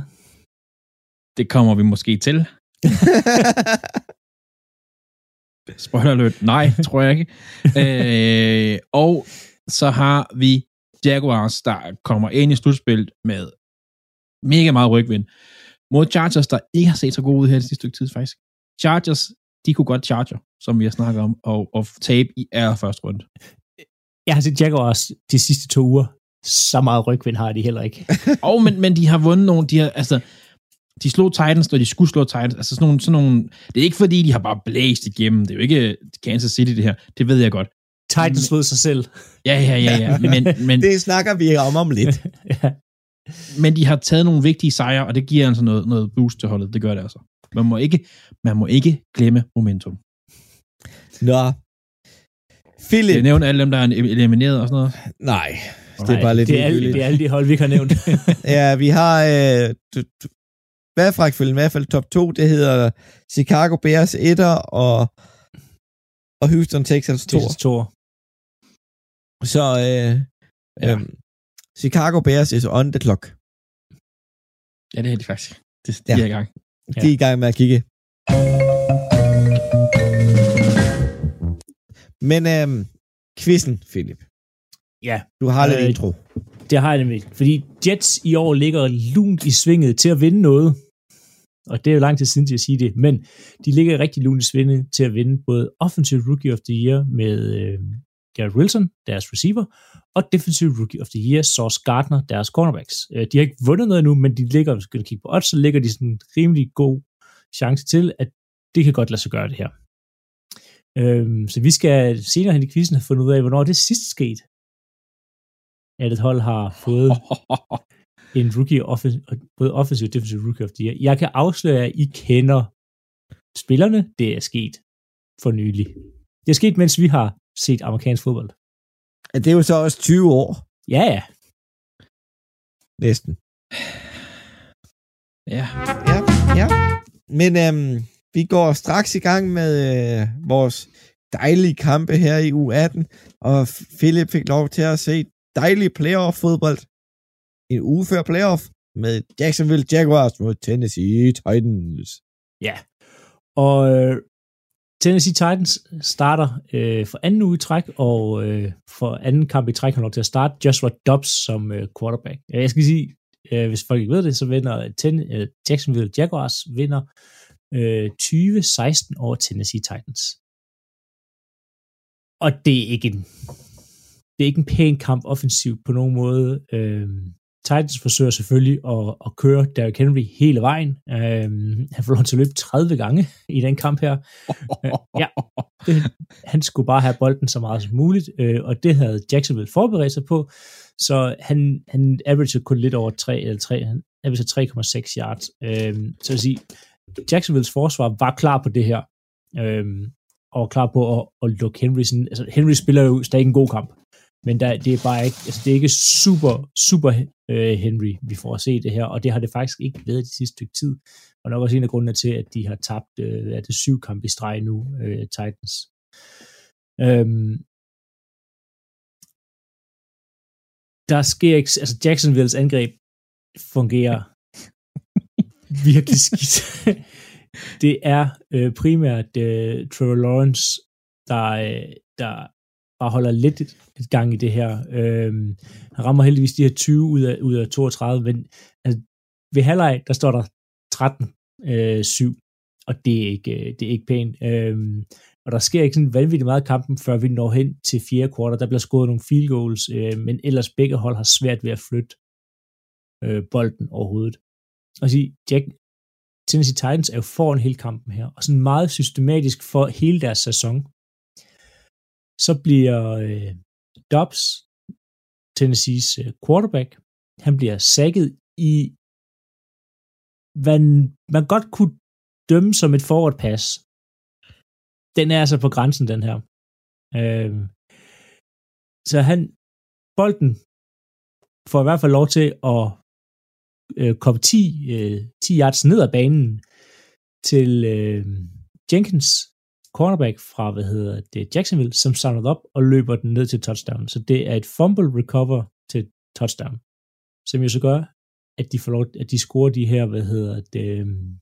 Det kommer vi måske til. [laughs] Spoiler alert, nej, [laughs] tror jeg ikke. øh, og så har vi Jaguars, der kommer ind i slutspillet med mega meget rygvind. Mod Chargers, der ikke har set så gode ud her det sidste stykke tid, faktisk. Chargers, de kunne godt charger, som vi har snakket om, og, og tabe i allerførste runde. Jeg har set Jaguars de sidste to uger. Så meget rygvind har de heller ikke. [laughs] Og men, men de har vundet nogle, de har, altså, de slog Titans, når de skulle slå Titans. Altså sådan nogle, sådan nogle, det er ikke fordi, de har bare blæst igennem. Det er jo ikke Kansas City, det her. Det ved jeg godt. Titans slog sig selv. Ja, ja, ja, ja. Men, men, [laughs] det snakker vi om om lidt. [laughs] ja. men de har taget nogle vigtige sejre, og det giver altså noget, noget boost til holdet. Det gør det altså. Man må ikke, man må ikke glemme momentum. Nå, Philip, Jeg nævner alle dem, der er elimineret og sådan noget. nej, det er bare lidt det er, alle, det er alle de hold, vi ikke har nævnt. [laughs] Ja, vi har, øh, du, du, hvad er rækkefølgen? I hvert fald top 2, det hedder Chicago Bears 1'er og, og Houston Texans 2. Texas Tor. Så øh, Ja. øhm, Chicago Bears is on the clock. Ja, det er de faktisk. Det, de Ja. er i gang. De er i gang med at kigge. Men øhm, quizzen, Philip. Ja, Du har lidt Øh, intro det har jeg nemlig. Fordi Jets i år ligger lunt i svinget til at vinde noget. Og det er jo lang tid siden til at sige det. Men de ligger rigtig lunt i svinget til at vinde både Offensive Rookie of the Year med øh, Garrett Wilson, deres receiver, og Defensive Rookie of the Year, Sauce Gardner, deres cornerbacks. Øh, de har ikke vundet noget endnu, men de ligger, hvis du kigge på odds, så ligger de sådan en rimelig god chance til, at det kan godt lade sig gøre det her. Øhm, så vi skal senere hen i quizzen have fundet ud af, hvornår det sidst skete, at et hold har fået [laughs] en rookie, offensive, både offensive og defensive rookie of the year. Jeg kan afsløre, at I kender spillerne. Det er sket for nylig. Det er sket, mens vi har set amerikansk fodbold. Det er jo så også 20 år, Ja, ja. næsten. Ja. Ja, ja. Men øhm, vi går straks i gang med øh, vores dejlige kampe her i U18, og Philip fik lov til at se dejlig playoff-fodbold. En uge før playoff med Jacksonville Jaguars mod Tennessee Titans. Ja. Og øh, Tennessee Titans starter øh, for anden uge i træk, og øh, for anden kamp i træk har lov til at starte Joshua Dobbs som øh, quarterback. Jeg skal sige, øh, hvis folk ikke ved det, så vinder øh, ten, øh, Jacksonville Jaguars vinder øh, 20-16 over Tennessee Titans. Og det er ikke en, det er ikke en pæn kamp offensivt på nogen måde. Øh, Titans forsøger selvfølgelig at, at køre Derrick Henry hele vejen. Øh, han får lov til at løbe 30 gange i den kamp her. Øh, ja, det, han skulle bare have bolden så meget som muligt, øh, og det havde Jacksonville forberedt sig på, så han, han averagede kun lidt over 3, eller 3, han averagede 3,6 yards. Øh, så at sige, Jacksonvilles forsvar var klar på det her, Øh, og klar på at, at lukke Henry sådan, altså Henry spiller jo stadig en god kamp, men der, det er bare ikke, altså det er ikke super, super øh, Henry, vi får at se det her, og det har det faktisk ikke været det sidste stykke tid, og nok også en af grundene til, at de har tabt, øh, er det syv kamp i streg nu, øh, Titans. Øhm, der sker ikke, altså Jacksonvilles angreb fungerer [laughs] virkelig skidt. det er øh, primært øh, Trevor Lawrence, der, øh, der bare holder lidt et gang i det her. Øh, han rammer heldigvis de her 20 ud af, ud af 32, men altså, ved halvleg, der står der 13-7, øh, og det er ikke, øh, det er ikke pænt. Øh, og der sker ikke sådan vanvittigt meget kampen, før vi når hen til fjerde kvartal. Der bliver scoret nogle field goals, øh, men ellers begge hold har svært ved at flytte øh, bolden overhovedet. Og sige, Jack, Tennessee Titans er jo foran hele kampen her, og sådan meget systematisk for hele deres sæson. Så bliver øh, Dobbs, Tennessees øh, quarterback, han bliver sækket i, hvad man godt kunne dømme som et forward pass. Den er altså på grænsen, den her. Øh, så han, bolden får i hvert fald lov til at øh, komme 10, øh, 10 yards ned ad banen til øh, Jenkins, cornerback fra, hvad hedder det, Jacksonville, som samler op og løber den ned til touchdown. Så det er et fumble recover til touchdown, som jo så gør, at de får lov, at de scorer de her, hvad hedder det, øhm,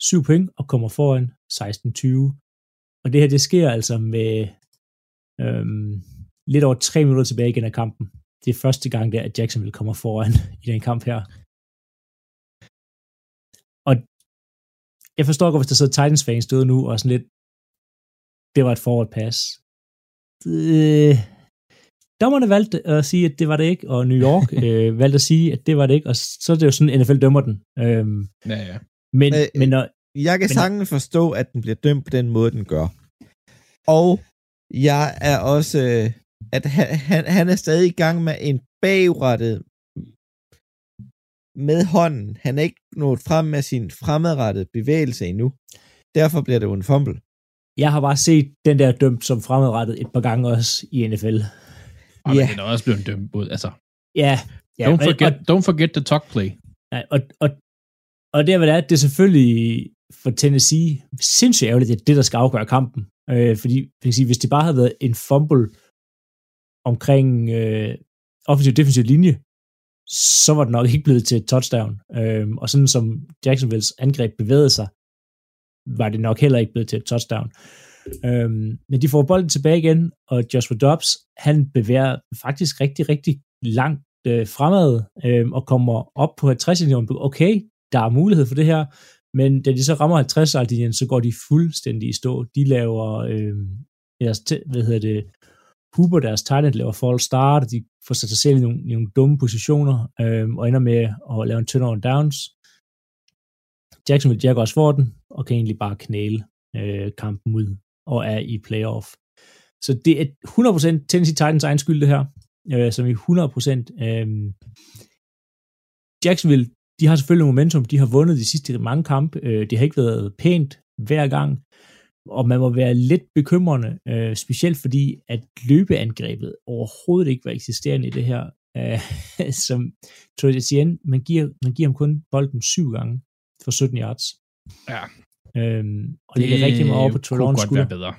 7 point og kommer foran 16-20. Og det her, det sker altså med øhm, lidt over 3 minutter tilbage igen af kampen det er første gang, der, at Jacksonville kommer foran i den kamp her. Og jeg forstår godt, hvis der sidder Titans-fans stod nu, og sådan lidt, det var et forward pass. Øh, dommerne valgte at sige, at det var det ikke, og New York [laughs] øh, valgte at sige, at det var det ikke, og så er det jo sådan, NFL dømmer den. Øhm, ja, ja. Men, øh, men når, jeg kan sagtens forstå, at den bliver dømt på den måde, den gør. Og jeg er også øh, at han, han, han er stadig i gang med en bagrettet med hånden. Han er ikke nået frem med sin fremadrettede bevægelse endnu. Derfor bliver det jo en fumble. Jeg har bare set den der dømt som fremadrettet et par gange også i NFL. Og ja. den er også blevet dømt ud, altså. Ja. ja don't, forget, og, don't forget the talk play. Ja, og, og, og det, hvad det er, det er selvfølgelig for Tennessee sindssygt ærgerligt, det er det, der skal afgøre kampen. Øh, fordi, sige, hvis det bare havde været en fumble, omkring øh, offensiv defensiv linje, så var det nok ikke blevet til et touchdown. Øhm, og sådan som Jacksonvilles angreb bevægede sig, var det nok heller ikke blevet til et touchdown. Øhm, men de får bolden tilbage igen, og Joshua Dobbs, han bevæger faktisk rigtig, rigtig langt øh, fremad, øh, og kommer op på 50 linjen Okay, der er mulighed for det her, men da de så rammer 50 linjen så går de fuldstændig i stå. De laver, øh, deres, hvad hedder det, Huber, deres tight laver false start, de får sat sig selv i nogle, i nogle dumme positioner, øh, og ender med at lave en turnover downs. Jacksonville Jaguars får den, og kan egentlig bare knæle øh, kampen ud, og er i playoff. Så det er 100% Tennessee Titans egen skyld, det her, øh, som i 100%. Øh, Jacksonville, de har selvfølgelig momentum, de har vundet de sidste mange kampe, øh, det har ikke været pænt hver gang, og man må være lidt bekymrende, øh, specielt fordi, at løbeangrebet overhovedet ikke var eksisterende i det her. Øh, [laughs] som Troy Etienne, man giver, man giver ham kun bolden syv gange for 17 yards. Ja. Øhm, og det, det er rigtig meget over på Lawrence skulder. bedre.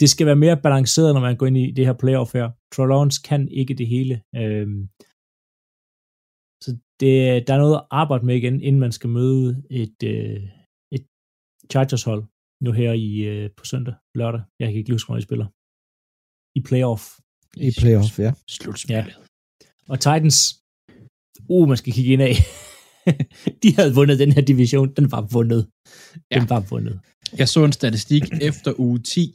Det skal være mere balanceret, når man går ind i det her playoff her. Lawrence kan ikke det hele. Øhm, så det, der er noget at arbejde med igen, inden man skal møde et, øh, et Chargers hold, nu her i øh, på søndag, lørdag. Jeg kan ikke huske, hvor de spiller. I playoff. I playoff, ja. Slutspillet. Ja. Og Titans, uh, man skal kigge ind af. [laughs] de havde vundet den her division. Den var vundet. Den ja. var vundet. Jeg så en statistik [clears throat] efter uge 10,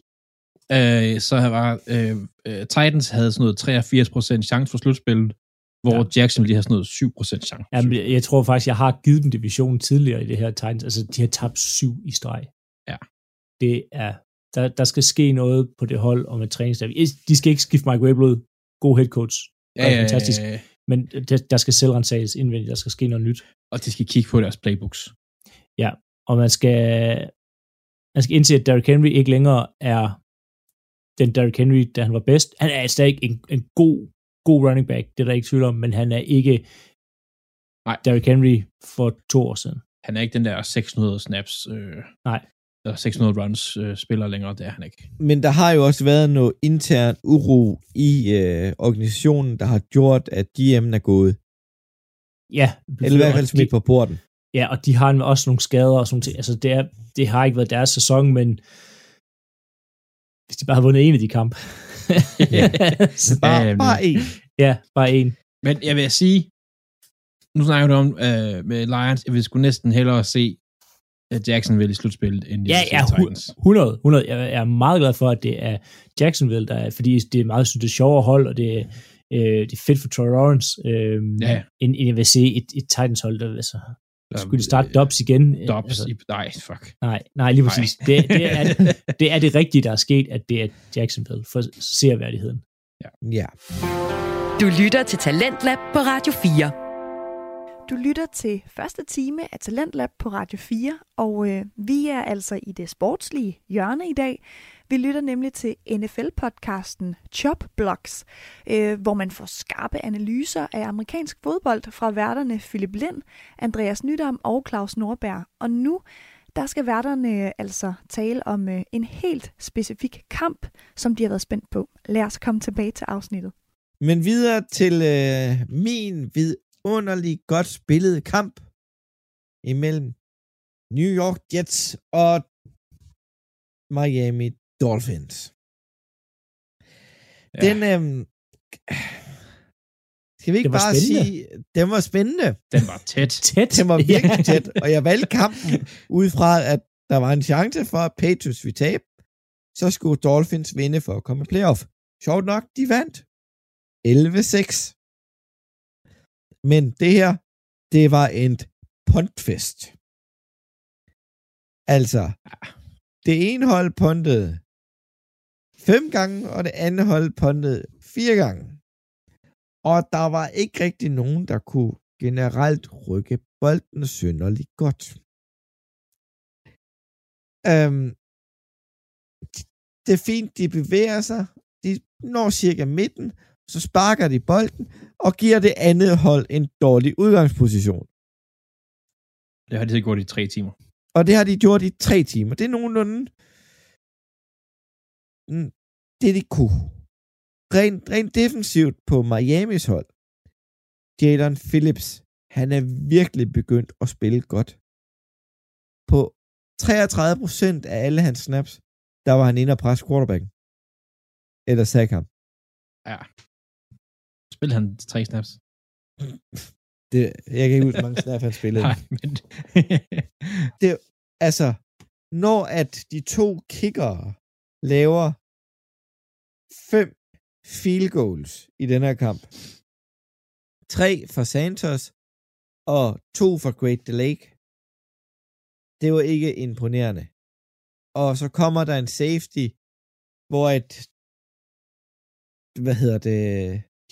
øh, så var øh, øh, Titans havde sådan noget 83% chance for slutspillet, hvor Ja. ja. Jackson lige har sådan noget 7% chance. Jamen, jeg, jeg tror faktisk, jeg har givet dem divisionen tidligere i det her Titans. Altså, de har tabt syv i streg. Ja. Det er, der, der skal ske noget på det hold og med træningsstab. De skal ikke skifte Mike Vrabel ud. God head coach. ja, er ja, fantastisk. ja, ja. Men der, der skal selvrensages indvendigt. Der skal ske noget nyt. Og de skal kigge på deres playbooks. Og man skal, man skal indse, at Derrick Henry ikke længere er den Derrick Henry, da han var bedst. Han er stadig en, en god, god running back, det er der ikke tvivl om, men han er ikke Nej. Derrick Henry for to år siden. Han er ikke den der 600 snaps, øh, Nej. Eller 600 runs øh, spiller længere, det er han ikke. Men der har jo også været noget intern uro i øh, organisationen, der har gjort, at GM'en er gået. Ja, Eller i hvert fald smidt de, på porten. Ja, og de har også nogle skader og sådan noget. Altså, det, er, det har ikke været deres sæson, men hvis de bare havde vundet en af de kampe. [laughs] så, Bare, Ja, men- bare en. ja, bare en. Men jeg vil sige, nu snakker du om øh, med Lions, jeg vil sgu næsten hellere se Jacksonville i slutspillet, end Ja, ja, vil se Titans. 100, 100. Jeg er meget glad for, at det er Jacksonville, der er, fordi det er meget, synes, det er sjovere hold, og det er, øh, det er fedt for Troy Lawrence, øh, Ja. end, end jeg vil se et, et Titans hold, der altså, skulle de starte Dobbs igen? Øh, Dobbs, Altså, i, nej, fuck. nej, nej, lige præcis. Nej. Det, det, er, [laughs] det er det rigtige, der er sket, at det er Jacksonville, for seerværdigheden. Ja. Du lytter til Talentlab på Radio 4. Du lytter til første time af Talentlab på Radio 4, og øh, vi er altså i det sportslige hjørne i dag. Vi lytter nemlig til NFL-podcasten Chop Blocks, øh, hvor man får skarpe analyser af amerikansk fodbold fra værterne Philip Lind, Andreas Nydam og Claus Nordberg. Og nu der skal værterne øh, altså tale om øh, en helt specifik kamp, som de har været spændt på. Lad os komme tilbage til afsnittet. Men videre til øh, min vidunderlig godt spillede kamp imellem New York Jets og Miami Dolphins. Ja. Den, øhm, skal vi ikke bare spændende. sige, den var spændende. Den var tæt. [laughs] Tæt. Den var virkelig tæt, og jeg valgte kampen ud fra, at der var en chance for, at Patriots ville tabe. Så skulle Dolphins vinde for at komme i playoff. Sjovt nok, de vandt. 11-6. Men det her, det var en puntfest. Altså, det ene hold puntede fem gange, og det andet hold puntede fire gange. Og der var ikke rigtig nogen, der kunne generelt rykke bolden synderligt godt. Øhm, det er fint, de bevæger sig. De når cirka midten, så sparker de bolden og giver det andet hold en dårlig udgangsposition. Det har de gjort i tre timer. Og det har de gjort i tre timer. Det er nogenlunde mm, det, de kunne. Rent, rent defensivt på Miamis hold. Jalen Phillips, han er virkelig begyndt at spille godt. På 33% af alle hans snaps, der var han inde og presse quarterbacken. Eller sack ham. Ja. Spillede han tre snaps? [laughs] Det, jeg kan ikke huske, hvor mange snaps han [laughs] spillede. Nej, men... [laughs] altså, når at de to kicker laver fem field goals i den her kamp, tre for Santos og to for Great Lake, det var ikke imponerende. Og så kommer der en safety, hvor et, hvad hedder det,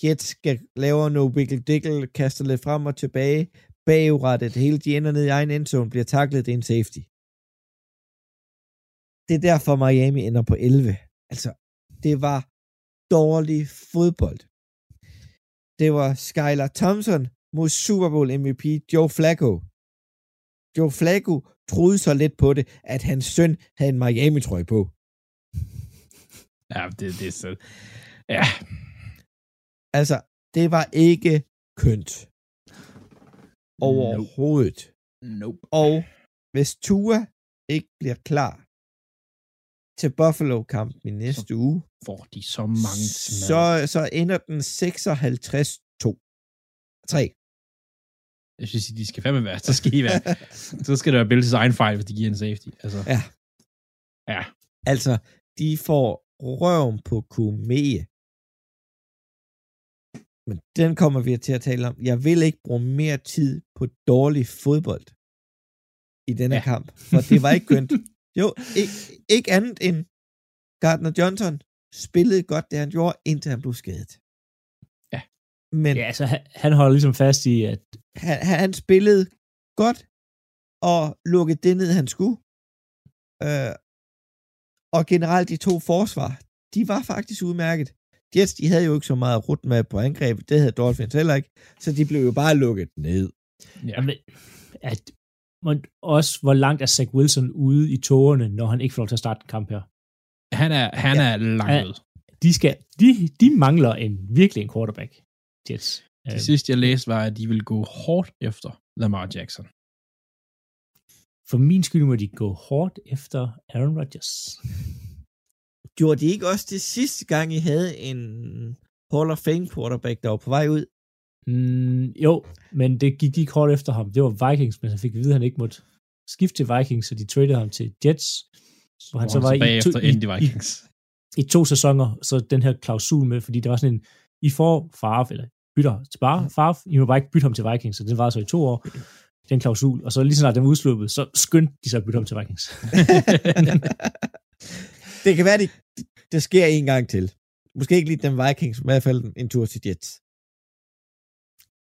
Jets skal lave noget wiggle dickel, kaster lidt frem og tilbage, bagrettet, hele de ender ned i egen endzone, bliver taklet, det er en safety. Det er derfor Miami ender på 11. Altså, det var dårlig fodbold. Det var Skylar Thompson mod Super Bowl MVP Joe Flacco. Joe Flacco troede så lidt på det, at hans søn havde en Miami-trøje på. ja, det, det er så... Ja, Altså, det var ikke kønt. Overhovedet. nope. Og hvis Tua ikke bliver klar til Buffalo-kampen i næste uge, Får de så mange så, så ender den 56-2. 3. Jeg synes, de skal fandme være. Så skal, I være. [laughs] så skal der være Bills egen fejl, hvis de giver en safety. Altså, Ja. Ja. Altså, de får røven på kumee. Men den kommer vi til at tale om. Jeg vil ikke bruge mere tid på dårlig fodbold i denne ja. Kamp, for det var ikke kønt. [laughs] Jo, ikke, ikke andet end Gardner Johnson spillede godt det, han gjorde, indtil han blev skadet. Ja. Men Ja, altså han, han holder ligesom fast i, at han, han, han spillede godt og lukkede det ned, han skulle. Øh, og generelt de to forsvar, de var faktisk udmærket. Jets, de havde jo ikke så meget rut med på angreb, det havde Dolphins heller ikke, så de blev jo bare lukket ned. Ja. Jamen, at, men også hvor langt er Zach Wilson ude i tågerne, når han ikke får lov til at starte en kamp her. Han er, han Ja. er langt Ja. ud. De, skal, de, de mangler en virkelig en quarterback, Jets. Det Øh, sidste, jeg læste, var, at de ville gå hårdt efter Lamar Jackson. For min skyld må de gå hårdt efter Aaron Rodgers. Gjorde de ikke også det sidste gang, I havde en Hall of Fame quarterback, der var på vej ud? Mm, jo, men det gik de ikke hårdt efter ham. Det var Vikings, men han fik at vide, at han ikke måtte skifte til Vikings, så de traded ham til Jets, hvor han så var i to, efter i, i, Vikings. i to sæsoner, så den her klausul med, fordi der var sådan en, I får Favre, eller bytter til bare Favre, I må bare ikke bytte ham til Vikings, så det var så i to år, den klausul, og så lige så snart den var udsluppet, så skyndte de sig at bytte ham til Vikings. [laughs] [laughs] [laughs] det kan være, det, det sker en gang til. Måske ikke lige den Vikings, men i hvert fald en tur til Jets.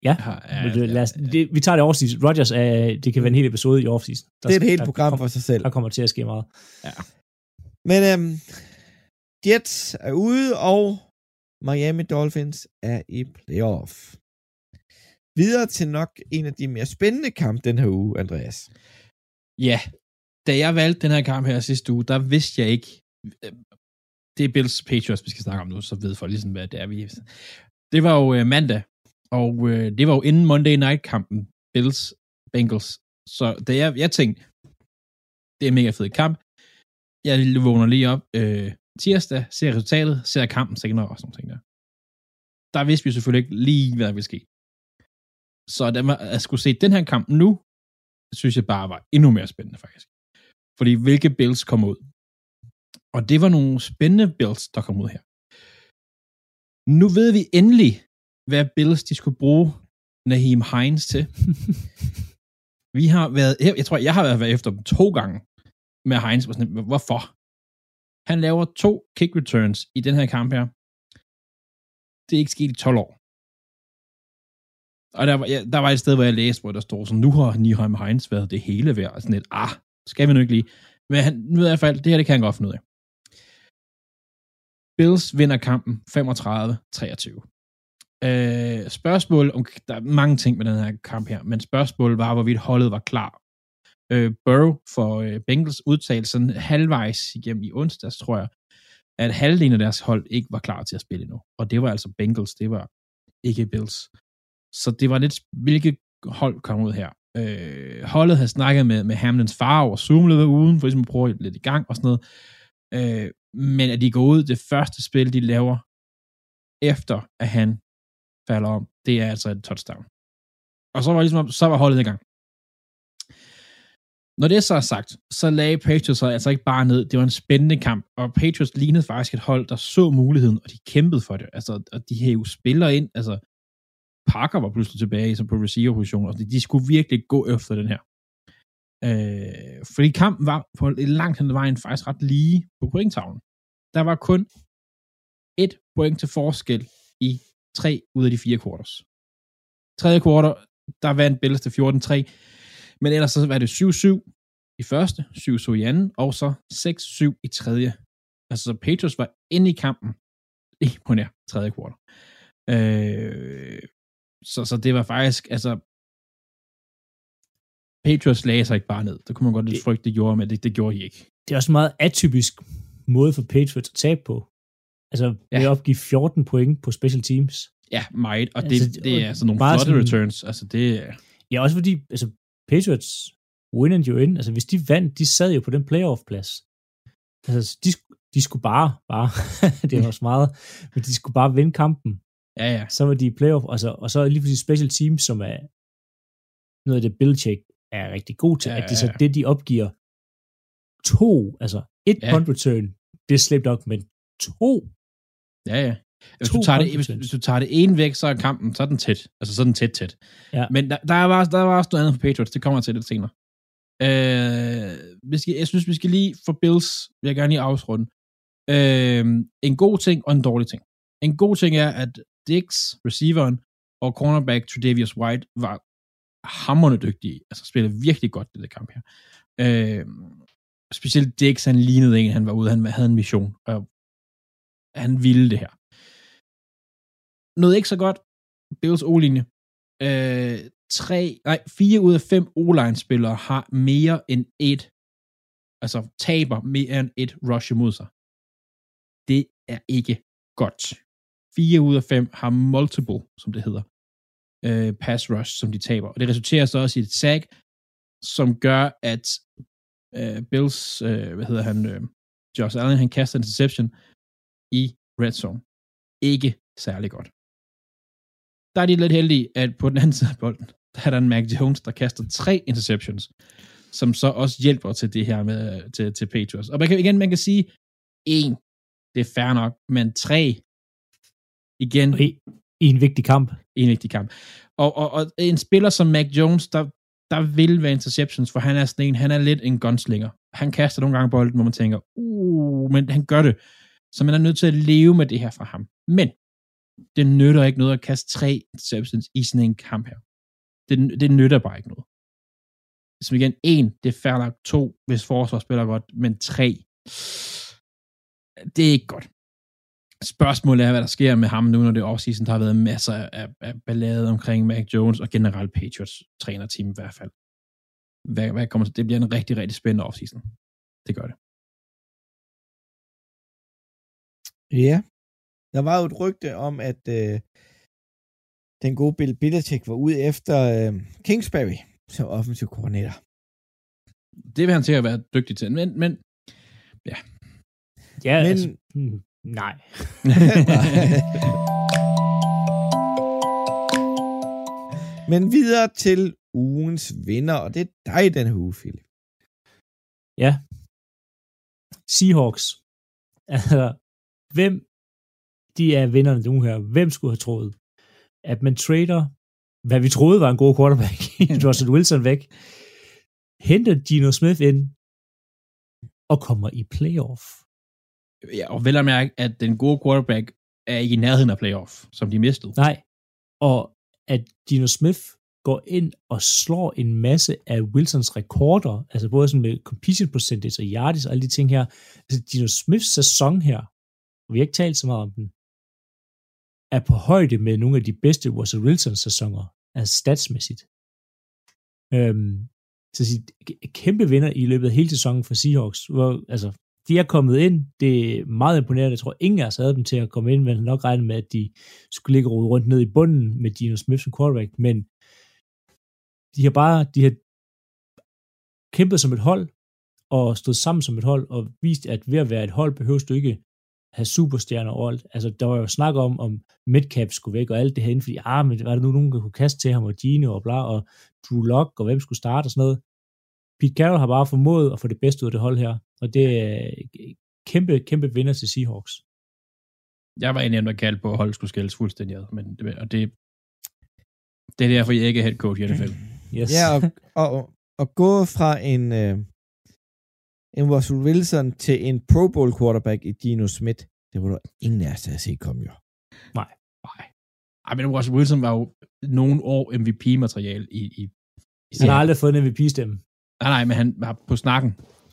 Ja, Ja, ja, men det, lad os, ja, ja. det, vi tager det offseason. Rodgers, er, det kan være en hel episode i offseason. Der, Det er et helt der, program der, for sig selv. Der kommer til at ske meget. Men øhm, Jets er ude, og Miami Dolphins er i playoff. Videre til nok en af de mere spændende kampe den her uge, Andreas. Ja, da jeg valgte den her kamp her sidste uge, der vidste jeg ikke, det er Bills Patriots, vi skal snakke om nu, så ved folk ligesom, hvad det er, vi Det var jo øh, mandag, og øh, det var jo inden Monday Night-kampen, Bills Bengals. Så da jeg, jeg tænkte, det er en mega fed kamp. Jeg vågner lige op øh, tirsdag, ser resultatet, ser kampen senere og sådan noget. ting der. Der vidste vi selvfølgelig ikke lige, hvad der ville ske. Så da man, at skulle se den her kamp nu, synes jeg bare var endnu mere spændende faktisk. Fordi hvilke Bills kom ud. Og det var nogle spændende Bills, der kom ud her. Nu ved vi endelig, hvad Bills de skulle bruge Naheem Hines til. [laughs] vi har været, jeg tror, jeg har været efter dem to gange med Hines. Sådan, Hvorfor? Han laver to kick returns i den her kamp her. Det er ikke sket i 12 år. Og der var, ja, der var et sted, hvor jeg læste, hvor der stod sådan, nu har Niham Heinz været det hele værd. Og sådan lidt, ah, skal vi nu ikke lige. Men han, nu i hvert fald, det her, det kan han godt finde ud af. Bills vinder kampen 35-23. Øh, spørgsmål om, der er mange ting med den her kamp her, men spørgsmålet var, hvorvidt holdet var klar. Øh, Burrow for øh, Bengals udtalte sådan halvvejs igennem i onsdags, tror jeg, at halvdelen af deres hold ikke var klar til at spille endnu. Og det var altså Bengals, det var ikke Bills. Så det var lidt, hvilket hold kom ud her. Øh, holdet havde snakket med, med Hamlins far over Zoom uden, ugen, for ligesom at prøve lidt i gang og sådan noget. Øh, men at de går ud, det første spil, de laver, efter at han falder om, det er altså et touchdown. Og så var, ligesom, så var holdet i gang. Når det så er sagt, så lagde Patriots sig altså ikke bare ned. Det var en spændende kamp, og Patriots lignede faktisk et hold, der så muligheden, og de kæmpede for det. Altså, og de havde jo spillere ind. Altså, Parker var pludselig tilbage som på receiver-position, og de skulle virkelig gå efter den her. Øh, fordi kampen var på et langt hen ad vejen faktisk ret lige på pointtavlen. Der var kun et point til forskel i tre ud af de fire quarters. Tredje quarter, der vandt Bills til 14-3, men ellers så var det 7-7 i første, 7-7 i anden, og så 6-7 i tredje. Altså, så Patriots var inde i kampen lige på nær tredje quarter. Øh, så, så det var faktisk, altså, Patriots lagde sig ikke bare ned. Det kunne man godt lidt frygte, det gjorde, men det, det gjorde de ikke. Det er også en meget atypisk måde for Patriots at tabe på. Altså, ved Ja. at opgive 14 point på special teams. Ja, meget, og Altså, det, det er sådan nogle flotte sådan- returns. Altså, det er... Ja, også fordi, altså, Patriots win and you in. Altså, hvis de vandt, de sad jo på den playoff-plads. Altså, de, de skulle bare, bare, [laughs] det er også meget, men de skulle bare vinde kampen. Ja, ja. Så var de i playoff, altså, og så lige pludselig special teams, som er noget af det Belichick er rigtig god til, Ja, at det så det, de opgiver to, altså et Ja. punt return, det er slemt nok, men to, Ja, ja. Hvis du, tager det, hvis, hvis du tager det ene væk, så er kampen, så er den tæt. Altså, så er den tæt, tæt. Ja. Men der, der, er bare, der var også noget andet for Patriots. Det kommer jeg til lidt senere. Øh, vi skal, jeg synes, vi skal lige for Bills, vil jeg gerne lige afsrunde. Øh, en god ting og en dårlig ting. En god ting er, at Dix, receiveren, og cornerback Tredavious White var hammerne dygtige. Altså spiller virkelig godt det der kamp her. Øh, specielt Dix, han lignede en, han var ude, han havde en mission, og han ville det her. Noget ikke så godt, Bills O-linje. Øh, tre, nej, fire ud af fem O-line-spillere har mere end et, altså taber mere end et rush imod sig. Det er ikke godt. Fire ud af fem har multiple, som det hedder, øh, pass rush, som de taber. Og det resulterer så også i et sack, som gør, at øh, Bills, øh, hvad hedder han, øh, Josh Allen, han kaster en interception i red zone. Ikke særlig godt. Der er de lidt heldige, at på den anden side af bolden, [laughs] der er der en Mac Jones, der kaster tre interceptions, som så også hjælper til det her med til, til Patriots. Og man kan, igen, man kan sige, en, det er fair nok, men tre, igen, i, i en vigtig kamp en vigtig kamp. Og, og, og en spiller som Mac Jones, der, der vil være interceptions, for han er sådan en, han er lidt en gunslinger. Han kaster nogle gange bolden, hvor man tænker, uh, men han gør det. Så man er nødt til at leve med det her fra ham. Men det nytter ikke noget at kaste tre interceptions i sådan en kamp her. Det, det nytter bare ikke noget. Som igen, en, det er fair nok. To, hvis forsvar spiller godt, men tre, det er ikke godt. Spørgsmålet er, hvad der sker med ham nu, når det er offseason. Der har været masser af, af ballade omkring Mac Jones og generelt Patriots trænerteam i hvert fald. Hvad, hvad kommer til? Det bliver en rigtig, rigtig spændende offseason. Det gør det. Ja. Der var jo et rygte om, at øh, den gode Bill Belichick var ude efter øh, Kingsbury som offensiv koordinator. Det vil han til at være dygtig til. Men, men Ja, Men- Men... altså, hmm, nej. [laughs] Men videre til ugens vinder, og det er dig den her uge, Philip. Ja. Seahawks. Altså, hvem de er vinderne nu her? Hvem skulle have troet, at man trader, hvad vi troede var en god quarterback, [laughs] Russell Wilson væk, henter Gino Smith ind og kommer i playoff ja, og vel at mærke, at den gode quarterback er ikke i nærheden af playoff, som de mistede. Nej, og at Gino Smith går ind og slår en masse af Wilsons rekorder, altså både sådan med completion percentage og yardage og alle de ting her. Altså Gino Smiths sæson her, og vi har ikke talt så meget om den, er på højde med nogle af de bedste Russell Wilsons sæsoner, altså statsmæssigt. Øhm, så at sige, kæmpe vinder i løbet af hele sæsonen for Seahawks, hvor, altså, de er kommet ind, det er meget imponerende, jeg tror ingen af os havde dem til at komme ind, men nok regnet med, at de skulle ligge og rode rundt ned i bunden med Gino Smith som quarterback, men de har bare, de har kæmpet som et hold, og stået sammen som et hold, og vist, at ved at være et hold, behøver du ikke have superstjerner overalt. Altså, der var jo snak om, om Midcap skulle væk, og alt det her inden, fordi, ah, men var der nu nogen, der kunne kaste til ham, og Gino og bla, og Drew Lock, og hvem skulle starte og sådan noget. Pete Carroll har bare formået at få det bedste ud af det hold her, og det er kæmpe, kæmpe vinder til Seahawks. Jeg var en af dem, der kaldte på, at holdet skulle skældes fuldstændig ad. Men det, og det, det er derfor, jeg ikke er head coach i NFL. Yes. Ja, og, og, og gå fra en, øh, en Russell Wilson til en Pro Bowl quarterback i Gino Smith, det var der ingen af os, der havde set komme jo. Nej. Ej, men Russell Wilson var jo nogle år MVP-materiale i, i, i Han har aldrig fået en MVP-stemme. Nej, nej, men han var på snakken.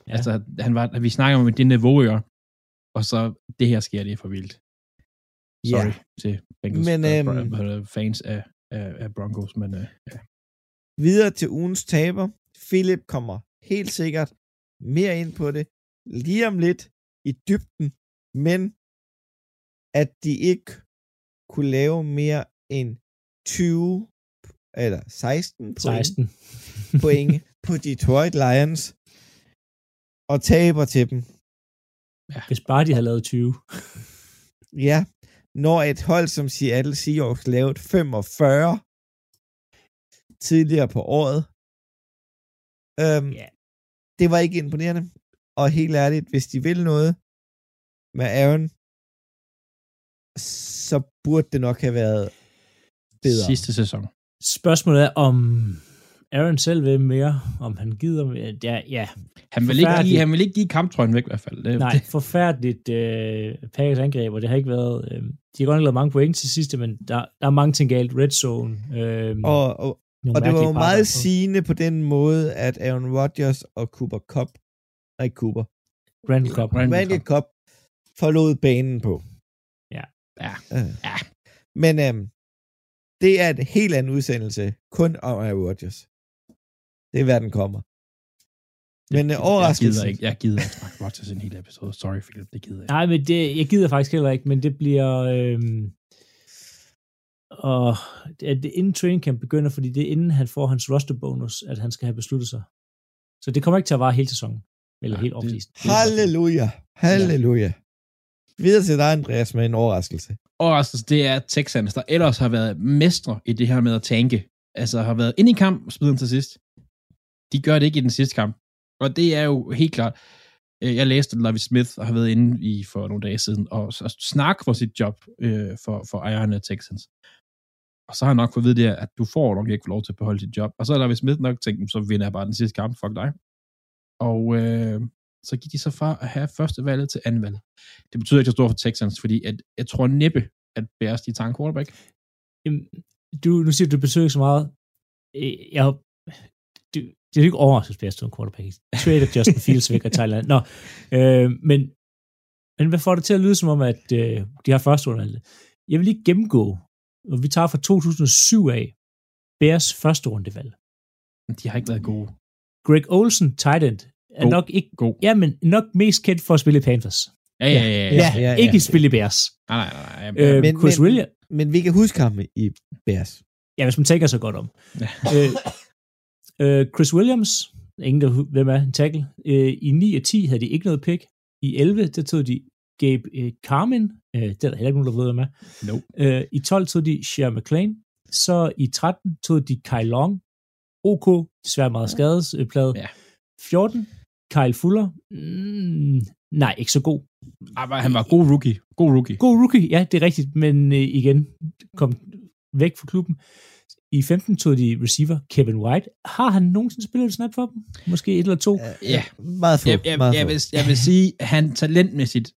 Ja. Altså, han var, vi snakker om det niveau, og så det her sker, det er for vildt. Sorry Ja. til Bengals Men, men, øhm, øh, fans af, af, af Broncos, men øh, ja. Videre til ugens taber. Philip kommer helt sikkert mere ind på det lige om lidt i dybden, men at de ikke kunne lave mere end 20 eller 16 point, 16. point på Detroit Lions og taber til dem. Hvis bare de havde lavet 20. Ja, når et hold som Seattle Seahawks lavede 45 tidligere på året. Øhm, Ja. Det var ikke imponerende. Og helt ærligt, hvis de vil noget med Aaron, så burde det nok have været bedre. Sidste sæson. Spørgsmålet er, om Aaron selv vil mere, om han gider mere. Ja, ja. Han vil, ikke give, han vil ikke give kamptrøjen væk i hvert fald. Det, Nej, det, forfærdeligt øh, Packers angreb, og det har ikke været... Øh, de har godt nok lavet mange point til sidste, men der, der er mange ting galt. Red zone. Øh, Og, og, og det var jo meget og- sigende på den måde, at Aaron Rodgers og Cooper Cup, nej Cooper, Randall Cobb. Randall Randy Cup forlod banen på. Ja. Ja. Øh. Ja. Men øhm, det er et helt anden udsendelse, kun om Aaron Rodgers. Det er, hvad den kommer. Men øh, jeg gider overraskelsen, ikke, jeg gider ikke snakke Rodgers en hel episode. Sorry, Philip, det gider jeg ikke. Nej, men det, jeg gider faktisk heller ikke, men det bliver... Øhm, og at det inden training camp begynder, fordi det er inden han får hans roster bonus, at han skal have besluttet sig. Så det kommer ikke til at vare hele sæsonen. Eller Nej, helt offentligt. halleluja, halleluja. Videre til dig, Andreas, med en overraskelse. overraskelse, det er Texans, der ellers har været mestre i det her med at tanke. Altså har været inde i kamp og den til sidst. De gør det ikke i den sidste kamp. Og det er jo helt klart. Øh, jeg læste, at Lavi Smith har været inde i for nogle dage siden og, og snak for sit job øh, for, for ejerne af Texans. Og så har han nok fået at vide det, at du får nok ikke lov til at beholde dit job. Og så har Lavi Smith nok tænkt, så vinder jeg bare den sidste kamp, fuck dig. Og øh, så gik de så fra at have første valget til anden valget. Det betyder ikke så stort for Texans, fordi at, jeg tror næppe, at Bears de tager en quarterback. Jamen, du, nu siger du, du besøger ikke så meget. Øh, jeg, det er jo ikke overraskende, at en quarterback. Trader Justin Fields væk af Thailand. Nå, øh, men, men hvad får det til at lyde som om, at øh, de har første runde? Jeg vil lige gennemgå, og vi tager fra 2007 af, Bears første rundevalg. Men de har ikke været gode. Greg Olsen, tight end, er God. nok ikke, God. ja, men nok mest kendt for at spille i Panthers. Ja, ja, ja. ja. Ja, ja, ja. ikke spille i Bears. Nej, nej, nej. nej. Øh, Men- Chris men- Williams, Men vi kan huske ham i Bears. Ja, hvis man tænker sig godt om. Ja. øh, øh, Chris Williams, ingen der hvem er en tackle. Øh, I 9 og 10 havde de ikke noget pick. I 11, der tog de Gabe øh, Carmen. Øh, det er der heller ikke nogen, der ved, hvem er. Nope. Øh, I 12 tog de Shea McLean. Så i 13 tog de Kyle Long. OK, desværre meget skadesplade. Ja. 14, Kyle Fuller. Mm, nej, ikke så god. Men han var god rookie. God rookie. God rookie, ja, det er rigtigt, men øh, igen, kom væk fra klubben. I 15 tog de receiver Kevin White. Har han nogensinde spillet et snap for dem? Måske et eller to? Ja. Meget få. Jeg, jeg, meget jeg, få. vil, jeg vil sige, at han talentmæssigt,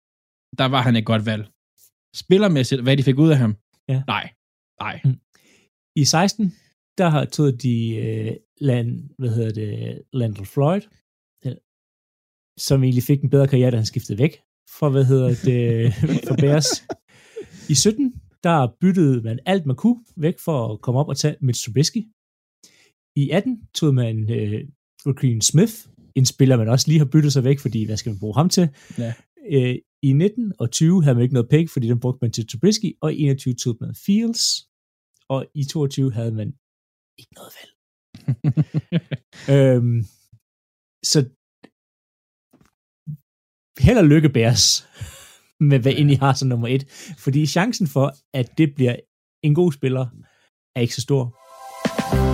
der var han et godt valg. Spillermæssigt, hvad de fik ud af ham? Ja. Nej. Nej. I 16, der har tog de øh, Land, hvad hedder det, Landel Floyd, øh, som egentlig fik en bedre karriere, da han skiftede væk fra, hvad hedder det, [laughs] for Bears. I 17, der byttede man alt, man kunne væk for at komme op og tage Mitch Trubisky. I 18 tog man øh, Raheem Smith, en spiller, man også lige har byttet sig væk, fordi hvad skal man bruge ham til? Ja. Øh, I 19 og 20 havde man ikke noget pick, fordi den brugte man til Trubisky, og i 21 tog man Fields, og i 22 havde man ikke noget valg. [laughs] øhm, så held og lykke Bears med hvad end I har som nummer et, fordi chancen for, at det bliver en god spiller, er ikke så stor.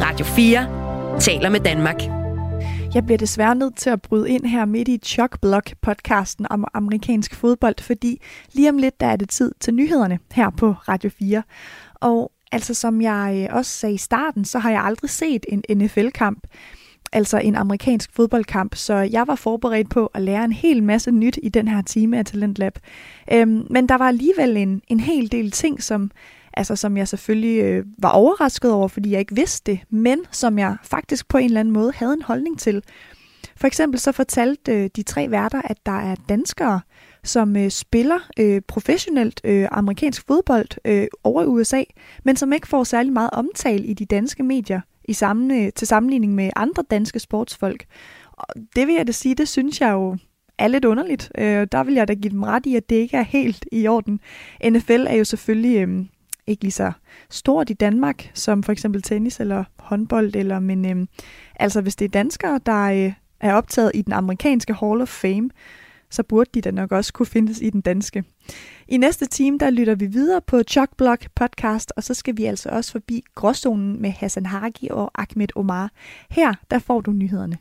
Radio 4 taler med Danmark. Jeg bliver desværre nødt til at bryde ind her midt i Chuck Block podcasten om amerikansk fodbold, fordi lige om lidt der er det tid til nyhederne her på Radio 4. Og altså som jeg øh, også sagde i starten, så har jeg aldrig set en NFL-kamp, altså en amerikansk fodboldkamp, så jeg var forberedt på at lære en hel masse nyt i den her time af Talentlab. Øhm, men der var alligevel en, en hel del ting, som altså som jeg selvfølgelig øh, var overrasket over, fordi jeg ikke vidste det, men som jeg faktisk på en eller anden måde havde en holdning til. For eksempel så fortalte øh, de tre værter, at der er danskere, som øh, spiller øh, professionelt øh, amerikansk fodbold øh, over i USA, men som ikke får særlig meget omtale i de danske medier i samme, til sammenligning med andre danske sportsfolk. Og det vil jeg da sige, det synes jeg jo er lidt underligt. Øh, der vil jeg da give dem ret i, at det ikke er helt i orden. NFL er jo selvfølgelig øh, ikke lige så stort i Danmark, som for eksempel tennis eller håndbold, eller, men øh, altså hvis det er danskere, der øh, er optaget i den amerikanske Hall of Fame, så burde de da nok også kunne findes i den danske. I næste time, der lytter vi videre på Chuck Block podcast, og så skal vi altså også forbi gråzonen med Hassan Hagi og Ahmed Omar. Her, der får du nyhederne.